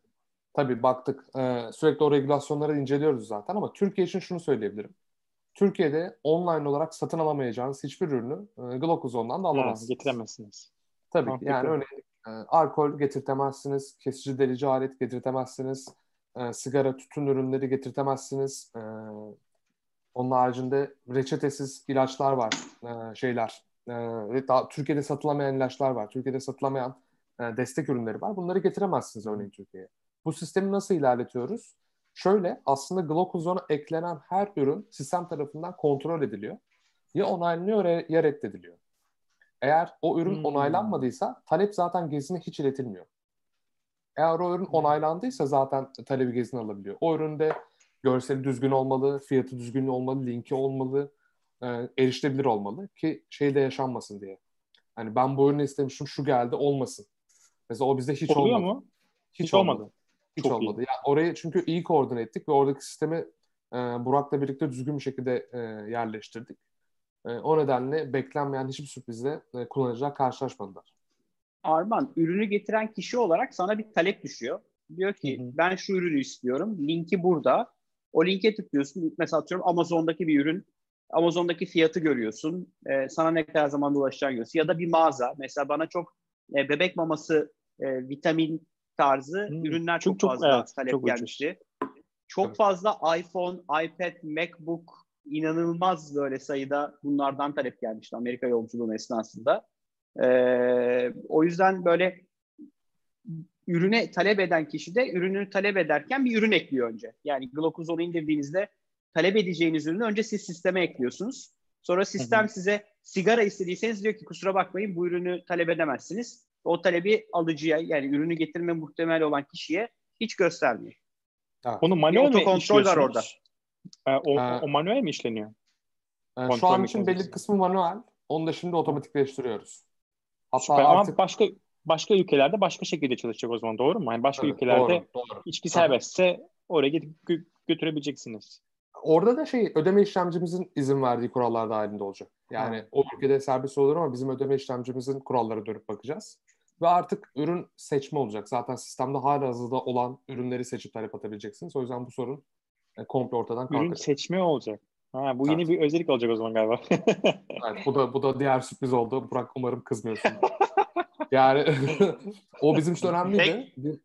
Tabii baktık. Ee, sürekli o regülasyonları inceliyoruz zaten ama Türkiye için şunu söyleyebilirim. Türkiye'de online olarak satın alamayacağınız hiçbir ürünü e, Glocozon'dan da alamazsınız. Ha, getiremezsiniz. Tabii ki. Yani örneğin E, alkol getirtemezsiniz, kesici delici alet getirtemezsiniz, e, sigara, tütün ürünleri getirtemezsiniz. E, onun haricinde reçetesiz ilaçlar var, e, şeyler. E, daha Türkiye'de satılamayan ilaçlar var, Türkiye'de satılamayan e, destek ürünleri var. Bunları getiremezsiniz örneğin Türkiye'ye. Bu sistemi nasıl ilerletiyoruz? Şöyle aslında Glocozon'a eklenen her ürün sistem tarafından kontrol ediliyor. Ya onaylanıyor ya reddediliyor. Eğer o ürün hmm. onaylanmadıysa talep zaten gezine hiç iletilmiyor. Eğer o ürün onaylandıysa zaten talebi gezine alabiliyor. O üründe görseli düzgün olmalı, fiyatı düzgün olmalı, linki olmalı, e, erişilebilir olmalı ki şey de yaşanmasın diye. Hani ben bu ürünü istemişim şu geldi olmasın. Mesela o bizde hiç Oluyor olmadı. mu? Hiç, hiç olmadı. olmadı. Hiç Çok olmadı. Iyi. Yani orayı çünkü iyi koordine ettik ve oradaki sistemi e, Burak'la birlikte düzgün bir şekilde e, yerleştirdik. E, o nedenle beklenmeyen hiçbir sürprizle e, kullanıcılar karşılaşmadılar. Arman, ürünü getiren kişi olarak sana bir talep düşüyor. Diyor ki hı hı. ben şu ürünü istiyorum. Linki burada. O linke tıklıyorsun. Mesela atıyorum Amazon'daki bir ürün. Amazon'daki fiyatı görüyorsun. E, sana ne kadar zaman ulaşacağını görüyorsun. Ya da bir mağaza. Mesela bana çok e, bebek maması, e, vitamin tarzı hmm. ürünler çok, çok fazla evet, talep çok gelmişti. Ucuz. Çok evet. fazla iPhone, iPad, MacBook inanılmaz böyle sayıda bunlardan talep gelmişti Amerika yolculuğum esnasında. Ee, o yüzden böyle ürüne talep eden kişi de ürünü talep ederken bir ürün ekliyor önce. Yani Glocozol'u indirdiğinizde talep edeceğiniz ürünü önce siz sisteme ekliyorsunuz. Sonra sistem hı hı. size sigara istediyseniz diyor ki kusura bakmayın bu ürünü talep edemezsiniz. O talebi alıcıya yani ürünü getirme muhtemel olan kişiye hiç göstermiyor. Ha. Onu manuel mi kontrol var orada. E, o, ee, o manuel mi işleniyor? E, şu an için belli kısmı manuel. Onu da şimdi otomatikleştiriyoruz. Hatta Süper. artık... Ama başka başka ülkelerde başka şekilde çalışacak o zaman doğru mu? Yani başka evet, ülkelerde doğru, doğru. içki serbestse oraya gidip gö- götürebileceksiniz. Orada da şey ödeme işlemcimizin izin verdiği kurallar dahilinde olacak. Yani ha. o ülkede serbest olur ama bizim ödeme işlemcimizin kuralları dönüp bakacağız. Ve artık ürün seçme olacak. Zaten sistemde hala hazırda olan ürünleri seçip talep atabileceksiniz. O yüzden bu sorun e, komple ortadan kalkacak. Ürün seçme olacak. Ha, bu evet. yeni bir özellik olacak o zaman galiba. evet, bu da bu da diğer sürpriz oldu. Burak umarım kızmıyorsun. yani o bizim için önemliydi. Bir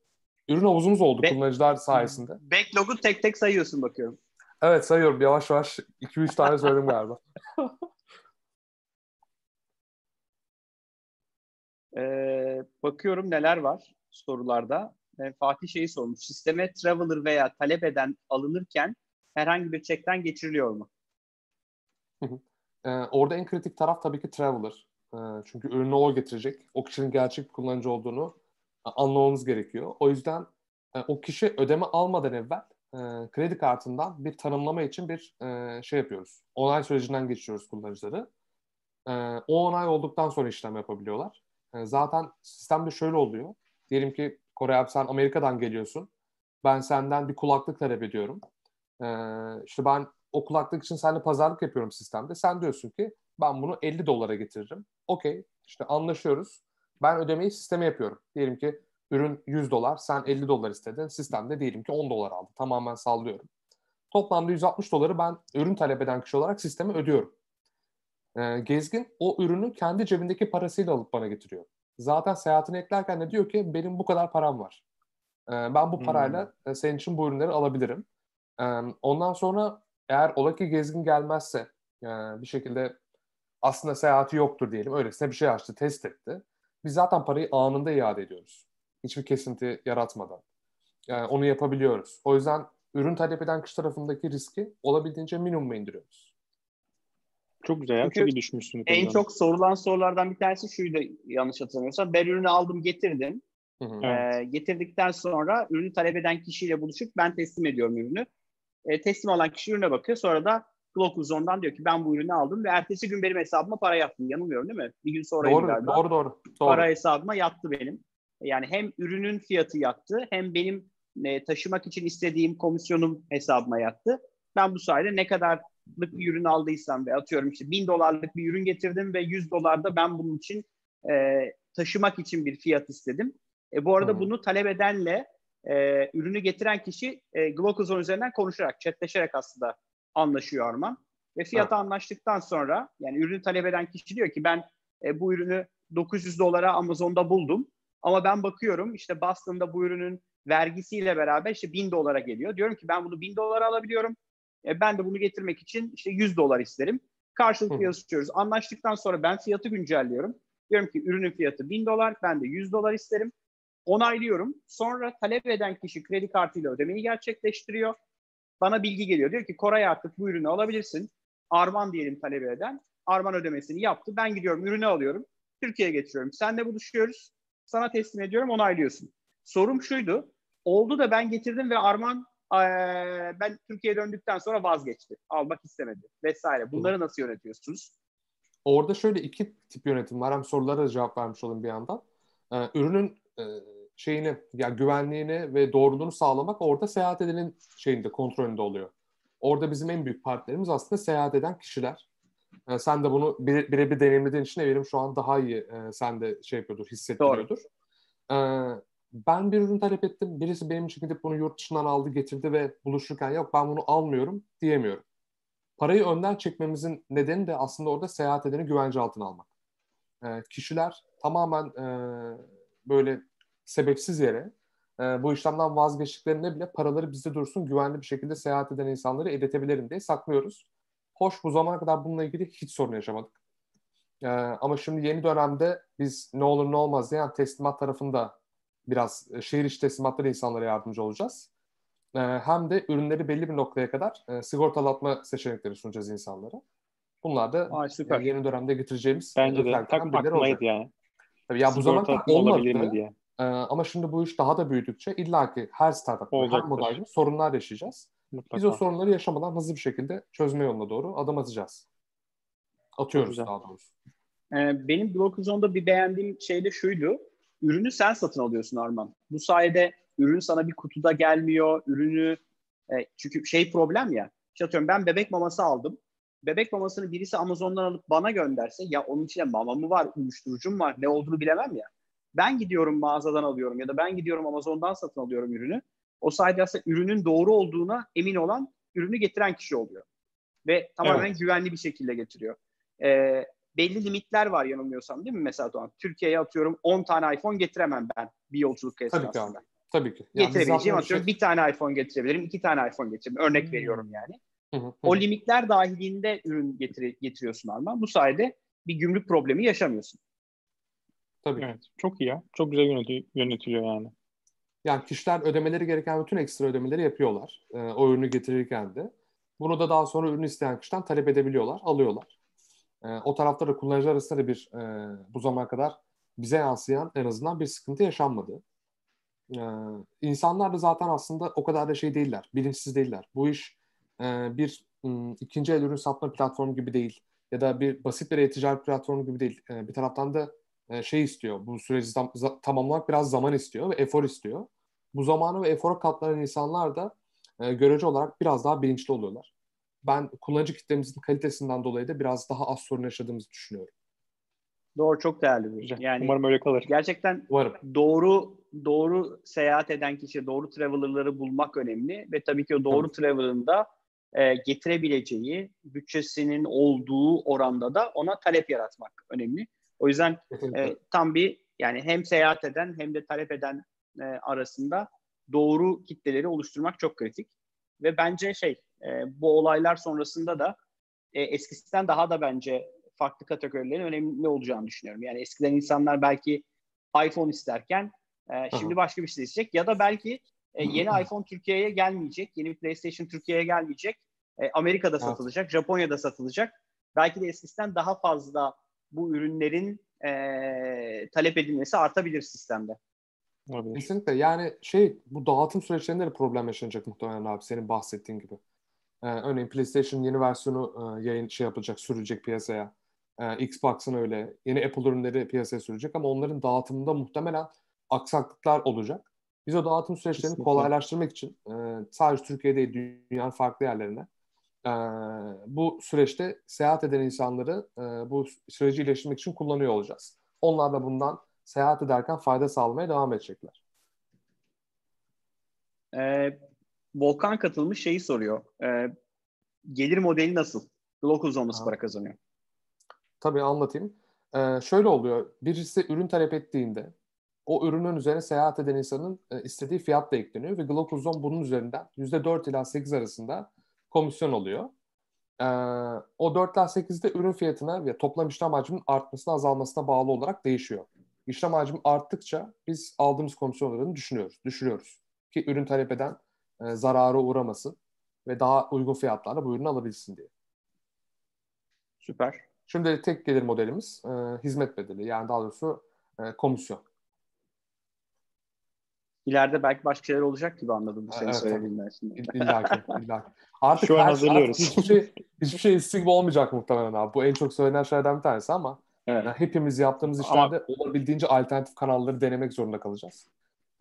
ürün havuzumuz oldu Back, kullanıcılar sayesinde. Backlog'u tek tek sayıyorsun bakıyorum. Evet sayıyorum. Yavaş yavaş 2-3 tane söyledim galiba. Ee, bakıyorum neler var sorularda. Ee, Fatih şeyi sormuş. Sisteme traveler veya talep eden alınırken herhangi bir çekten geçiriliyor mu? Ee, orada en kritik taraf tabii ki traveler. Ee, çünkü ürünü o getirecek. O kişinin gerçek bir kullanıcı olduğunu anlamamız gerekiyor. O yüzden e, o kişi ödeme almadan evvel e, kredi kartından bir tanımlama için bir e, şey yapıyoruz. Onay sürecinden geçiyoruz kullanıcıları. E, o onay olduktan sonra işlem yapabiliyorlar. E, zaten sistemde şöyle oluyor. Diyelim ki Kore abi sen Amerika'dan geliyorsun. Ben senden bir kulaklık talep ediyorum. E, işte ben o kulaklık için seninle pazarlık yapıyorum sistemde. Sen diyorsun ki ben bunu 50 dolara getiririm. Okey işte anlaşıyoruz. Ben ödemeyi sisteme yapıyorum. Diyelim ki ürün 100 dolar, sen 50 dolar istedin. Sistemde diyelim ki 10 dolar aldı. Tamamen sallıyorum. Toplamda 160 doları ben ürün talep eden kişi olarak sisteme ödüyorum. Ee, gezgin o ürünü kendi cebindeki parasıyla alıp bana getiriyor. Zaten seyahatini eklerken de diyor ki benim bu kadar param var. Ee, ben bu parayla hmm. senin için bu ürünleri alabilirim. Ee, ondan sonra eğer ola ki gezgin gelmezse e, bir şekilde aslında seyahati yoktur diyelim. Öylesine bir şey açtı, test etti. Biz zaten parayı anında iade ediyoruz. Hiçbir kesinti yaratmadan. Yani onu yapabiliyoruz. O yüzden ürün talep eden kişi tarafındaki riski olabildiğince minimuma indiriyoruz. Çok güzel ya. Çünkü çok iyi düşmüşsün. En çok sorulan sorulardan bir tanesi şuydu yanlış hatırlamıyorsam. Ben ürünü aldım getirdim. Hı hı. Ee, getirdikten sonra ürünü talep eden kişiyle buluşup ben teslim ediyorum ürünü. E, teslim alan kişi ürüne bakıyor. Sonra da Glocuzon'dan diyor ki ben bu ürünü aldım ve ertesi gün benim hesabıma para yattı. Yanılmıyorum değil mi? Bir gün sonra doğru, galiba. Doğru, doğru, doğru. Para hesabıma yattı benim. Yani hem ürünün fiyatı yattı hem benim e, taşımak için istediğim komisyonum hesabıma yattı. Ben bu sayede ne kadarlık bir ürün aldıysam ve atıyorum işte bin dolarlık bir ürün getirdim ve 100 dolarda ben bunun için e, taşımak için bir fiyat istedim. E, bu arada hmm. bunu talep edenle e, ürünü getiren kişi e, Glocozone üzerinden konuşarak, chatleşerek aslında anlaşıyor Arman. Ve fiyata evet. anlaştıktan sonra yani ürünü talep eden kişi diyor ki ben e, bu ürünü 900 dolara Amazon'da buldum. Ama ben bakıyorum işte Boston'da bu ürünün vergisiyle beraber işte 1000 dolara geliyor. Diyorum ki ben bunu 1000 dolara alabiliyorum. E, ben de bunu getirmek için işte 100 dolar isterim. Karşılıklı yazışıyoruz. Anlaştıktan sonra ben fiyatı güncelliyorum. Diyorum ki ürünün fiyatı 1000 dolar, ben de 100 dolar isterim. Onaylıyorum. Sonra talep eden kişi kredi kartıyla ödemeyi gerçekleştiriyor. Bana bilgi geliyor. Diyor ki Koray artık bu ürünü alabilirsin. Arman diyelim talep eden. Arman ödemesini yaptı. Ben gidiyorum ürünü alıyorum. Türkiye'ye getiriyorum. Senle buluşuyoruz. Sana teslim ediyorum onaylıyorsun. Sorum şuydu. Oldu da ben getirdim ve Arman ben Türkiye'ye döndükten sonra vazgeçti. Almak istemedi vesaire. Bunları nasıl yönetiyorsunuz? Orada şöyle iki tip yönetim var. Hem sorulara cevap vermiş olayım bir yandan. Ürünün e, şeyini, yani güvenliğini ve doğruluğunu sağlamak orada seyahat edenin şeyinde, kontrolünde oluyor. Orada bizim en büyük partnerimiz aslında seyahat eden kişiler. Ee, sen de bunu birebir bir, bir deneyimlediğin için eminim şu an daha iyi e, sen de şey yapıyordur, hissettiriyordur. Doğru. Ee, ben bir ürün talep ettim. Birisi benim için gidip bunu yurt dışından aldı getirdi ve buluşurken yok ben bunu almıyorum diyemiyorum. Parayı önden çekmemizin nedeni de aslında orada seyahat edeni güvence altına almak. E, kişiler tamamen e, böyle sebepsiz yere e, bu işlemden vazgeçtiklerinde bile paraları bizde dursun güvenli bir şekilde seyahat eden insanları edetebilirim diye saklıyoruz. Hoş bu zamana kadar bununla ilgili hiç sorun yaşamadık. E, ama şimdi yeni dönemde biz ne olur ne olmaz diye yani teslimat tarafında biraz e, şehir içi teslimatları insanlara yardımcı olacağız. E, hem de ürünleri belli bir noktaya kadar e, sigortalatma seçenekleri sunacağız insanlara. Bunlar da Ay, süper. Yeni dönemde getireceğimiz Bence de tak aklımdaydı yani. Tabii ya bu zaman olmadı. Diye. Ee, ama şimdi bu iş daha da büyüdükçe illaki her startup, her modelde sorunlar yaşayacağız. Mutlaka. Biz o sorunları yaşamadan hızlı bir şekilde çözme yoluna doğru adım atacağız. Atıyoruz daha doğrusu. Ee, benim Blockzone'da bir beğendiğim şey de şuydu ürünü sen satın alıyorsun Arman. Bu sayede ürün sana bir kutuda gelmiyor. Ürünü e, çünkü şey problem ya. İşte atıyorum ben bebek maması aldım. Bebek mamasını birisi Amazon'dan alıp bana gönderse ya onun içinde mama mı var, uyuşturucum var ne olduğunu bilemem ya. Ben gidiyorum mağazadan alıyorum ya da ben gidiyorum Amazon'dan satın alıyorum ürünü. O sayede aslında ürünün doğru olduğuna emin olan ürünü getiren kişi oluyor. Ve tamamen evet. güvenli bir şekilde getiriyor. Ee, belli limitler var yanılmıyorsam değil mi mesela Doğan? Türkiye'ye atıyorum 10 tane iPhone getiremem ben bir yolculuk esnasında. Tabii ki abi. Tabii ki. Yani Getirebileceğim atıyorum şey... bir tane iPhone getirebilirim, iki tane iPhone getirebilirim. Örnek hmm. veriyorum yani. Hı hı. O limitler dahilinde ürün getir getiriyorsun Arman. Bu sayede bir gümrük problemi yaşamıyorsun. Tabii. Evet, çok iyi ya. Çok güzel yönetiliyor, yönetiliyor yani. Yani kişiler ödemeleri gereken bütün ekstra ödemeleri yapıyorlar. E, o ürünü getirirken de. Bunu da daha sonra ürün isteyen kişiden talep edebiliyorlar, alıyorlar. E, o tarafta da kullanıcılar arasında da bir e, bu zamana kadar bize yansıyan en azından bir sıkıntı yaşanmadı. E, insanlar da zaten aslında o kadar da şey değiller, bilinçsiz değiller. Bu iş e, bir m, ikinci el ürün satma platformu gibi değil ya da bir basit bir e-ticaret platformu gibi değil. E, bir taraftan da e, şey istiyor, bu süreci za, tamamlamak biraz zaman istiyor ve efor istiyor. Bu zamanı ve efora katlanan insanlar da e, görece olarak biraz daha bilinçli oluyorlar ben kullanıcı kitlemizin kalitesinden dolayı da biraz daha az sorun yaşadığımızı düşünüyorum. Doğru çok değerli bir. Yani Umarım öyle kalır. Gerçekten Umarım. doğru doğru seyahat eden kişi, doğru traveler'ları bulmak önemli ve tabii ki o doğru evet. traveler'ın da e, getirebileceği, bütçesinin olduğu oranda da ona talep yaratmak önemli. O yüzden e, tam bir yani hem seyahat eden hem de talep eden e, arasında doğru kitleleri oluşturmak çok kritik. Ve bence şey e, bu olaylar sonrasında da e, eskisinden daha da bence farklı kategorilerin önemli olacağını düşünüyorum. Yani eskiden insanlar belki iPhone isterken e, şimdi başka bir şey isteyecek ya da belki e, yeni iPhone Türkiye'ye gelmeyecek, yeni PlayStation Türkiye'ye gelmeyecek. E, Amerika'da evet. satılacak, Japonya'da satılacak. Belki de eskisinden daha fazla bu ürünlerin e, talep edilmesi artabilir sistemde. Olabilir. Kesinlikle. Yani şey bu dağıtım süreçlerinde de problem yaşanacak muhtemelen abi senin bahsettiğin gibi. Ee, örneğin PlayStation yeni versiyonu e, yayın şey yapacak, sürülecek piyasaya. Ee, Xbox'ın öyle. Yeni Apple ürünleri piyasaya sürecek ama onların dağıtımında muhtemelen aksaklıklar olacak. Biz o dağıtım süreçlerini Kesinlikle. kolaylaştırmak için e, sadece Türkiye değil dünyanın farklı yerlerine e, bu süreçte seyahat eden insanları e, bu süreci iyileştirmek için kullanıyor olacağız. Onlar da bundan seyahat ederken fayda sağlamaya devam edecekler. Ee, Volkan katılmış şeyi soruyor. Ee, gelir modeli nasıl? Glocalzone nasıl para kazanıyor? Tabii anlatayım. Ee, şöyle oluyor. Birisi ürün talep ettiğinde o ürünün üzerine seyahat eden insanın e, istediği fiyat da ekleniyor ve Glocalzone bunun üzerinden %4 ila 8 arasında komisyon alıyor. Ee, o 4 ila 8'de ürün fiyatına ve toplam işlem hacminin artmasına azalmasına bağlı olarak değişiyor. İşlem hacmi arttıkça biz aldığımız komisyonlarını düşünüyoruz, düşürüyoruz. Ki ürün talep eden e, zarara uğramasın ve daha uygun fiyatlarla bu ürünü alabilsin diye. Süper. Şimdi tek gelir modelimiz e, hizmet bedeli yani daha doğrusu e, komisyon. İleride belki başka şeyler olacak gibi anladım bu senin Evet, söylediğinden şimdi. İlla ki, illa ki. Artık Şu an her- hazırlıyoruz. artık hiçbir şey, hiçbir şey istigma olmayacak muhtemelen abi. Bu en çok söylenen şeylerden bir tanesi ama Evet. yani hepimiz yaptığımız işlerde olabildiğince alternatif kanalları denemek zorunda kalacağız.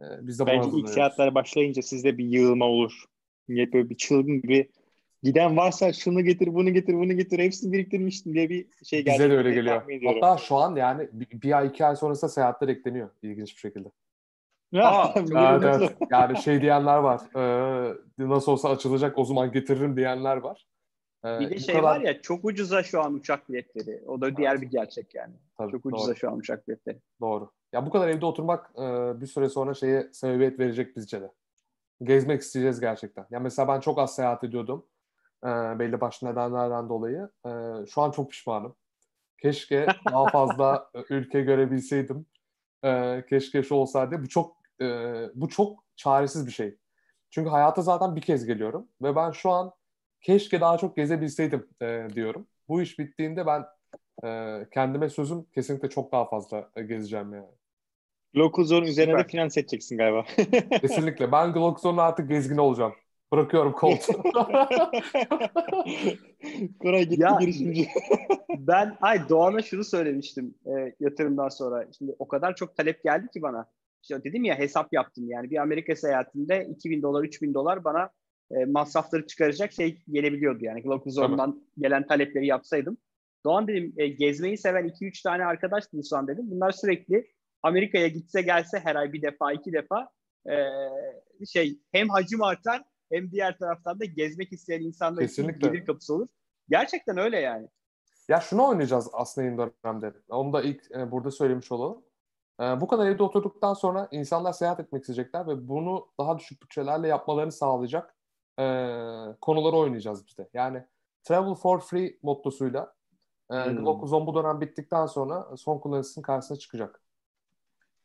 Ee, biz de Bence ilk hazırlanıyoruz. seyahatler başlayınca sizde bir yığılma olur. Millet böyle bir çılgın gibi giden varsa şunu getir, bunu getir, bunu getir, hepsini biriktirmiştim diye bir şey geldi. Bize de öyle geliyor. Hatta şu an yani bir, bir ay iki ay sonrasında seyahatler ekleniyor ilginç bir şekilde. Aa, Biliyorum, Evet, evet. Yani şey diyenler var. Ee, nasıl olsa açılacak o zaman getiririm diyenler var. Ee, Bir de bu şey kadar- var ya çok ucuza şu an uçak biletleri. O da diğer bir gerçek yani. Tabii, Çok ucuza doğru. şu an uçak biletleri. Doğru. Ya bu kadar evde oturmak e, bir süre sonra şeye sebebiyet verecek bizce de. Gezmek isteyeceğiz gerçekten. Ya mesela ben çok az seyahat ediyordum. E, belli başlı nedenlerden dolayı. E, şu an çok pişmanım. Keşke daha fazla ülke görebilseydim. E, keşke şu olsaydı. Bu çok e, bu çok çaresiz bir şey. Çünkü hayata zaten bir kez geliyorum ve ben şu an keşke daha çok gezebilseydim e, diyorum. Bu iş bittiğinde ben e, kendime sözüm kesinlikle çok daha fazla e, gezeceğim yani. Local Zone üzerine de Süper. finans edeceksin galiba. Kesinlikle. Ben Glockzon'un artık gezgin olacağım. Bırakıyorum koltuğu. Koray gitti Ya- girişimci. Ben ay Doğan'a şunu söylemiştim e, yatırımdan sonra. Şimdi o kadar çok talep geldi ki bana. İşte dedim ya hesap yaptım yani. Bir Amerika seyahatinde 2000 dolar, 3000 dolar bana e, masrafları çıkaracak şey gelebiliyordu yani. Glockzone'dan gelen talepleri yapsaydım. Doğan dedim e, gezmeyi seven 2-3 tane arkadaş bulsam dedim. Bunlar sürekli Amerika'ya gitse gelse her ay bir defa, iki defa e, şey hem hacim artar hem diğer taraftan da gezmek isteyen insanlar için Kesinlikle. gelir kapısı olur. Gerçekten öyle yani. ya şunu oynayacağız aslında yeni dönemde. Onu da ilk e, burada söylemiş olalım. E, bu kadar evde oturduktan sonra insanlar seyahat etmek isteyecekler ve bunu daha düşük bütçelerle yapmalarını sağlayacak e, konuları oynayacağız biz de. Yani travel for free mottosuyla e, Hmm. Glockzone bu dönem bittikten sonra son kullanıcısının karşısına çıkacak.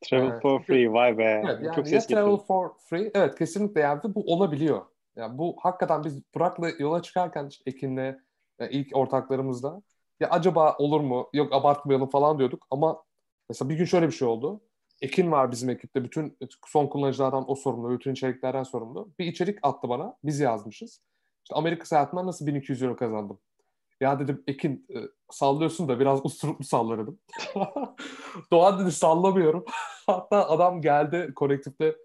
Travel Evet. for free vay be. Evet, yani Çok ya ses travel getiriyor. for free. Evet kesinlikle yani bu olabiliyor. Yani bu hakikaten biz Burak'la yola çıkarken işte Ekin'le e, ilk ortaklarımızla ya acaba olur mu? Yok abartmayalım falan diyorduk ama mesela bir gün şöyle bir şey oldu. Ekin var bizim ekipte. Bütün son kullanıcılardan o sorumlu, bütün içeriklerden sorumlu. Bir içerik attı bana. Biz yazmışız. İşte Amerika seyahatinden nasıl 1200 euro kazandım? Ya dedim Ekin e, sallıyorsun da biraz usturuplu salla dedim. Doğan dedi sallamıyorum. Hatta adam geldi kolektifte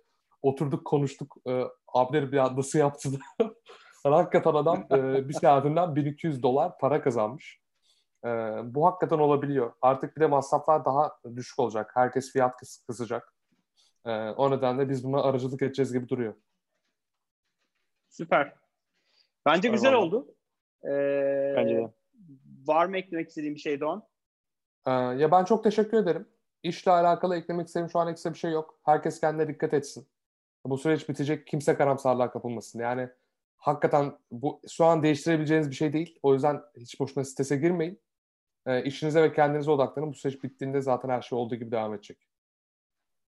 oturduk konuştuk. E, abi dedim ya nasıl yaptın? Hakikaten adam e, bir seyahatinden 1200 dolar para kazanmış. E, bu hakikaten olabiliyor. Artık bir de masraflar daha düşük olacak. Herkes fiyat kıs- kısacak. E, o nedenle biz buna aracılık edeceğiz gibi duruyor. Süper. Bence Süper güzel vallahi. oldu. Ee, Bence de. Var mı eklemek istediğin bir şey Doğan? Ee, ya ben çok teşekkür ederim. İşle alakalı eklemek istediğim şu an ekstra bir şey yok. Herkes kendine dikkat etsin. Bu süreç bitecek. Kimse karamsarlığa kapılmasın. Yani hakikaten bu şu an değiştirebileceğiniz bir şey değil. O yüzden hiç boşuna strese girmeyin. Ee, işinize ve kendinize odaklanın. Bu süreç bittiğinde zaten her şey olduğu gibi devam edecek.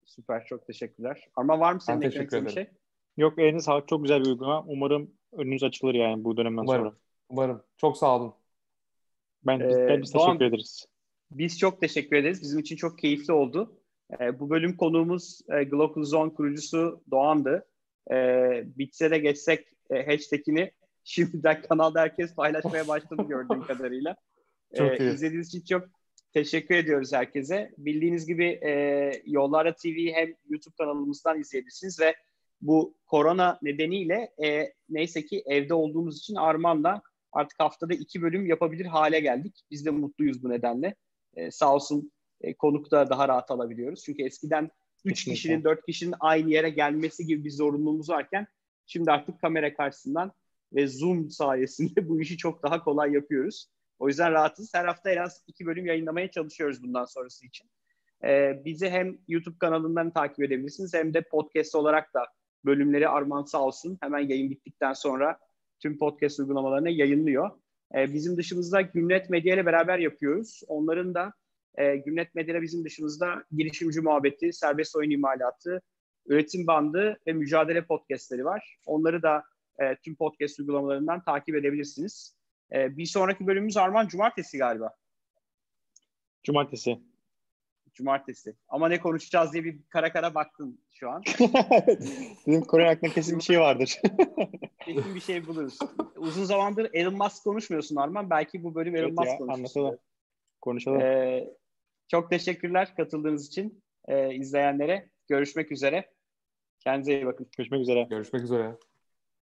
Süper. Çok teşekkürler. Ama var mı senin eklemek istediğin bir şey? Yok elinize sağlık. Çok güzel bir uygulama. Umarım önünüz açılır yani bu dönemden Umarım. sonra. Umarım. Çok sağ olun. Ben biz, Ee, biz Doğan- teşekkür ederiz. Biz çok teşekkür ederiz. Bizim için çok keyifli oldu. Ee, bu bölüm konuğumuz e, Global Zone kurucusu Doğan'dı. Ee, bitse de geçsek e, hashtagini şimdiden kanalda herkes paylaşmaya başladı gördüğüm kadarıyla. Çok Ee, iyi. İzlediğiniz için çok teşekkür ediyoruz herkese. Bildiğiniz gibi e, Yollara TV'yi hem YouTube kanalımızdan izleyebilirsiniz ve bu korona nedeniyle e, neyse ki evde olduğumuz için Arman'la artık haftada iki bölüm yapabilir hale geldik. Biz de mutluyuz bu nedenle. E, sağ olsun e, konuk da daha rahat alabiliyoruz. Çünkü eskiden üç kişinin, dört kişinin aynı yere gelmesi gibi bir zorunluluğumuz varken şimdi artık kamera karşısından ve Zoom sayesinde bu işi çok daha kolay yapıyoruz. O yüzden rahatız. Her hafta en az iki bölüm yayınlamaya çalışıyoruz bundan sonrası için. E, bizi hem YouTube kanalından takip edebilirsiniz hem de podcast olarak da bölümleri Arman sağ olsun hemen yayın bittikten sonra tüm podcast uygulamalarına yayınlıyor. E, bizim dışımızda Gümlet Medya ile beraber yapıyoruz. Onların da e, Gümlet Medya bizim dışımızda girişimci muhabbeti, serbest oyun imalatı, üretim bandı ve mücadele podcastleri var. Onları da e, tüm podcast uygulamalarından takip edebilirsiniz. E, bir sonraki bölümümüz Arman Cumartesi galiba. Cumartesi. Cumartesi. Ama ne konuşacağız diye bir kara kara baktım şu an. Benim Kore hakkında kesin bir şey vardır. kesin bir şey buluruz. Uzun zamandır Elon Musk konuşmuyorsun Arman. Belki bu bölüm Elon evet Musk konuşuruz. Konuşalım. Ee, çok teşekkürler katıldığınız için e, izleyenlere. Görüşmek üzere. Kendinize iyi bakın. Görüşmek üzere. Görüşmek üzere.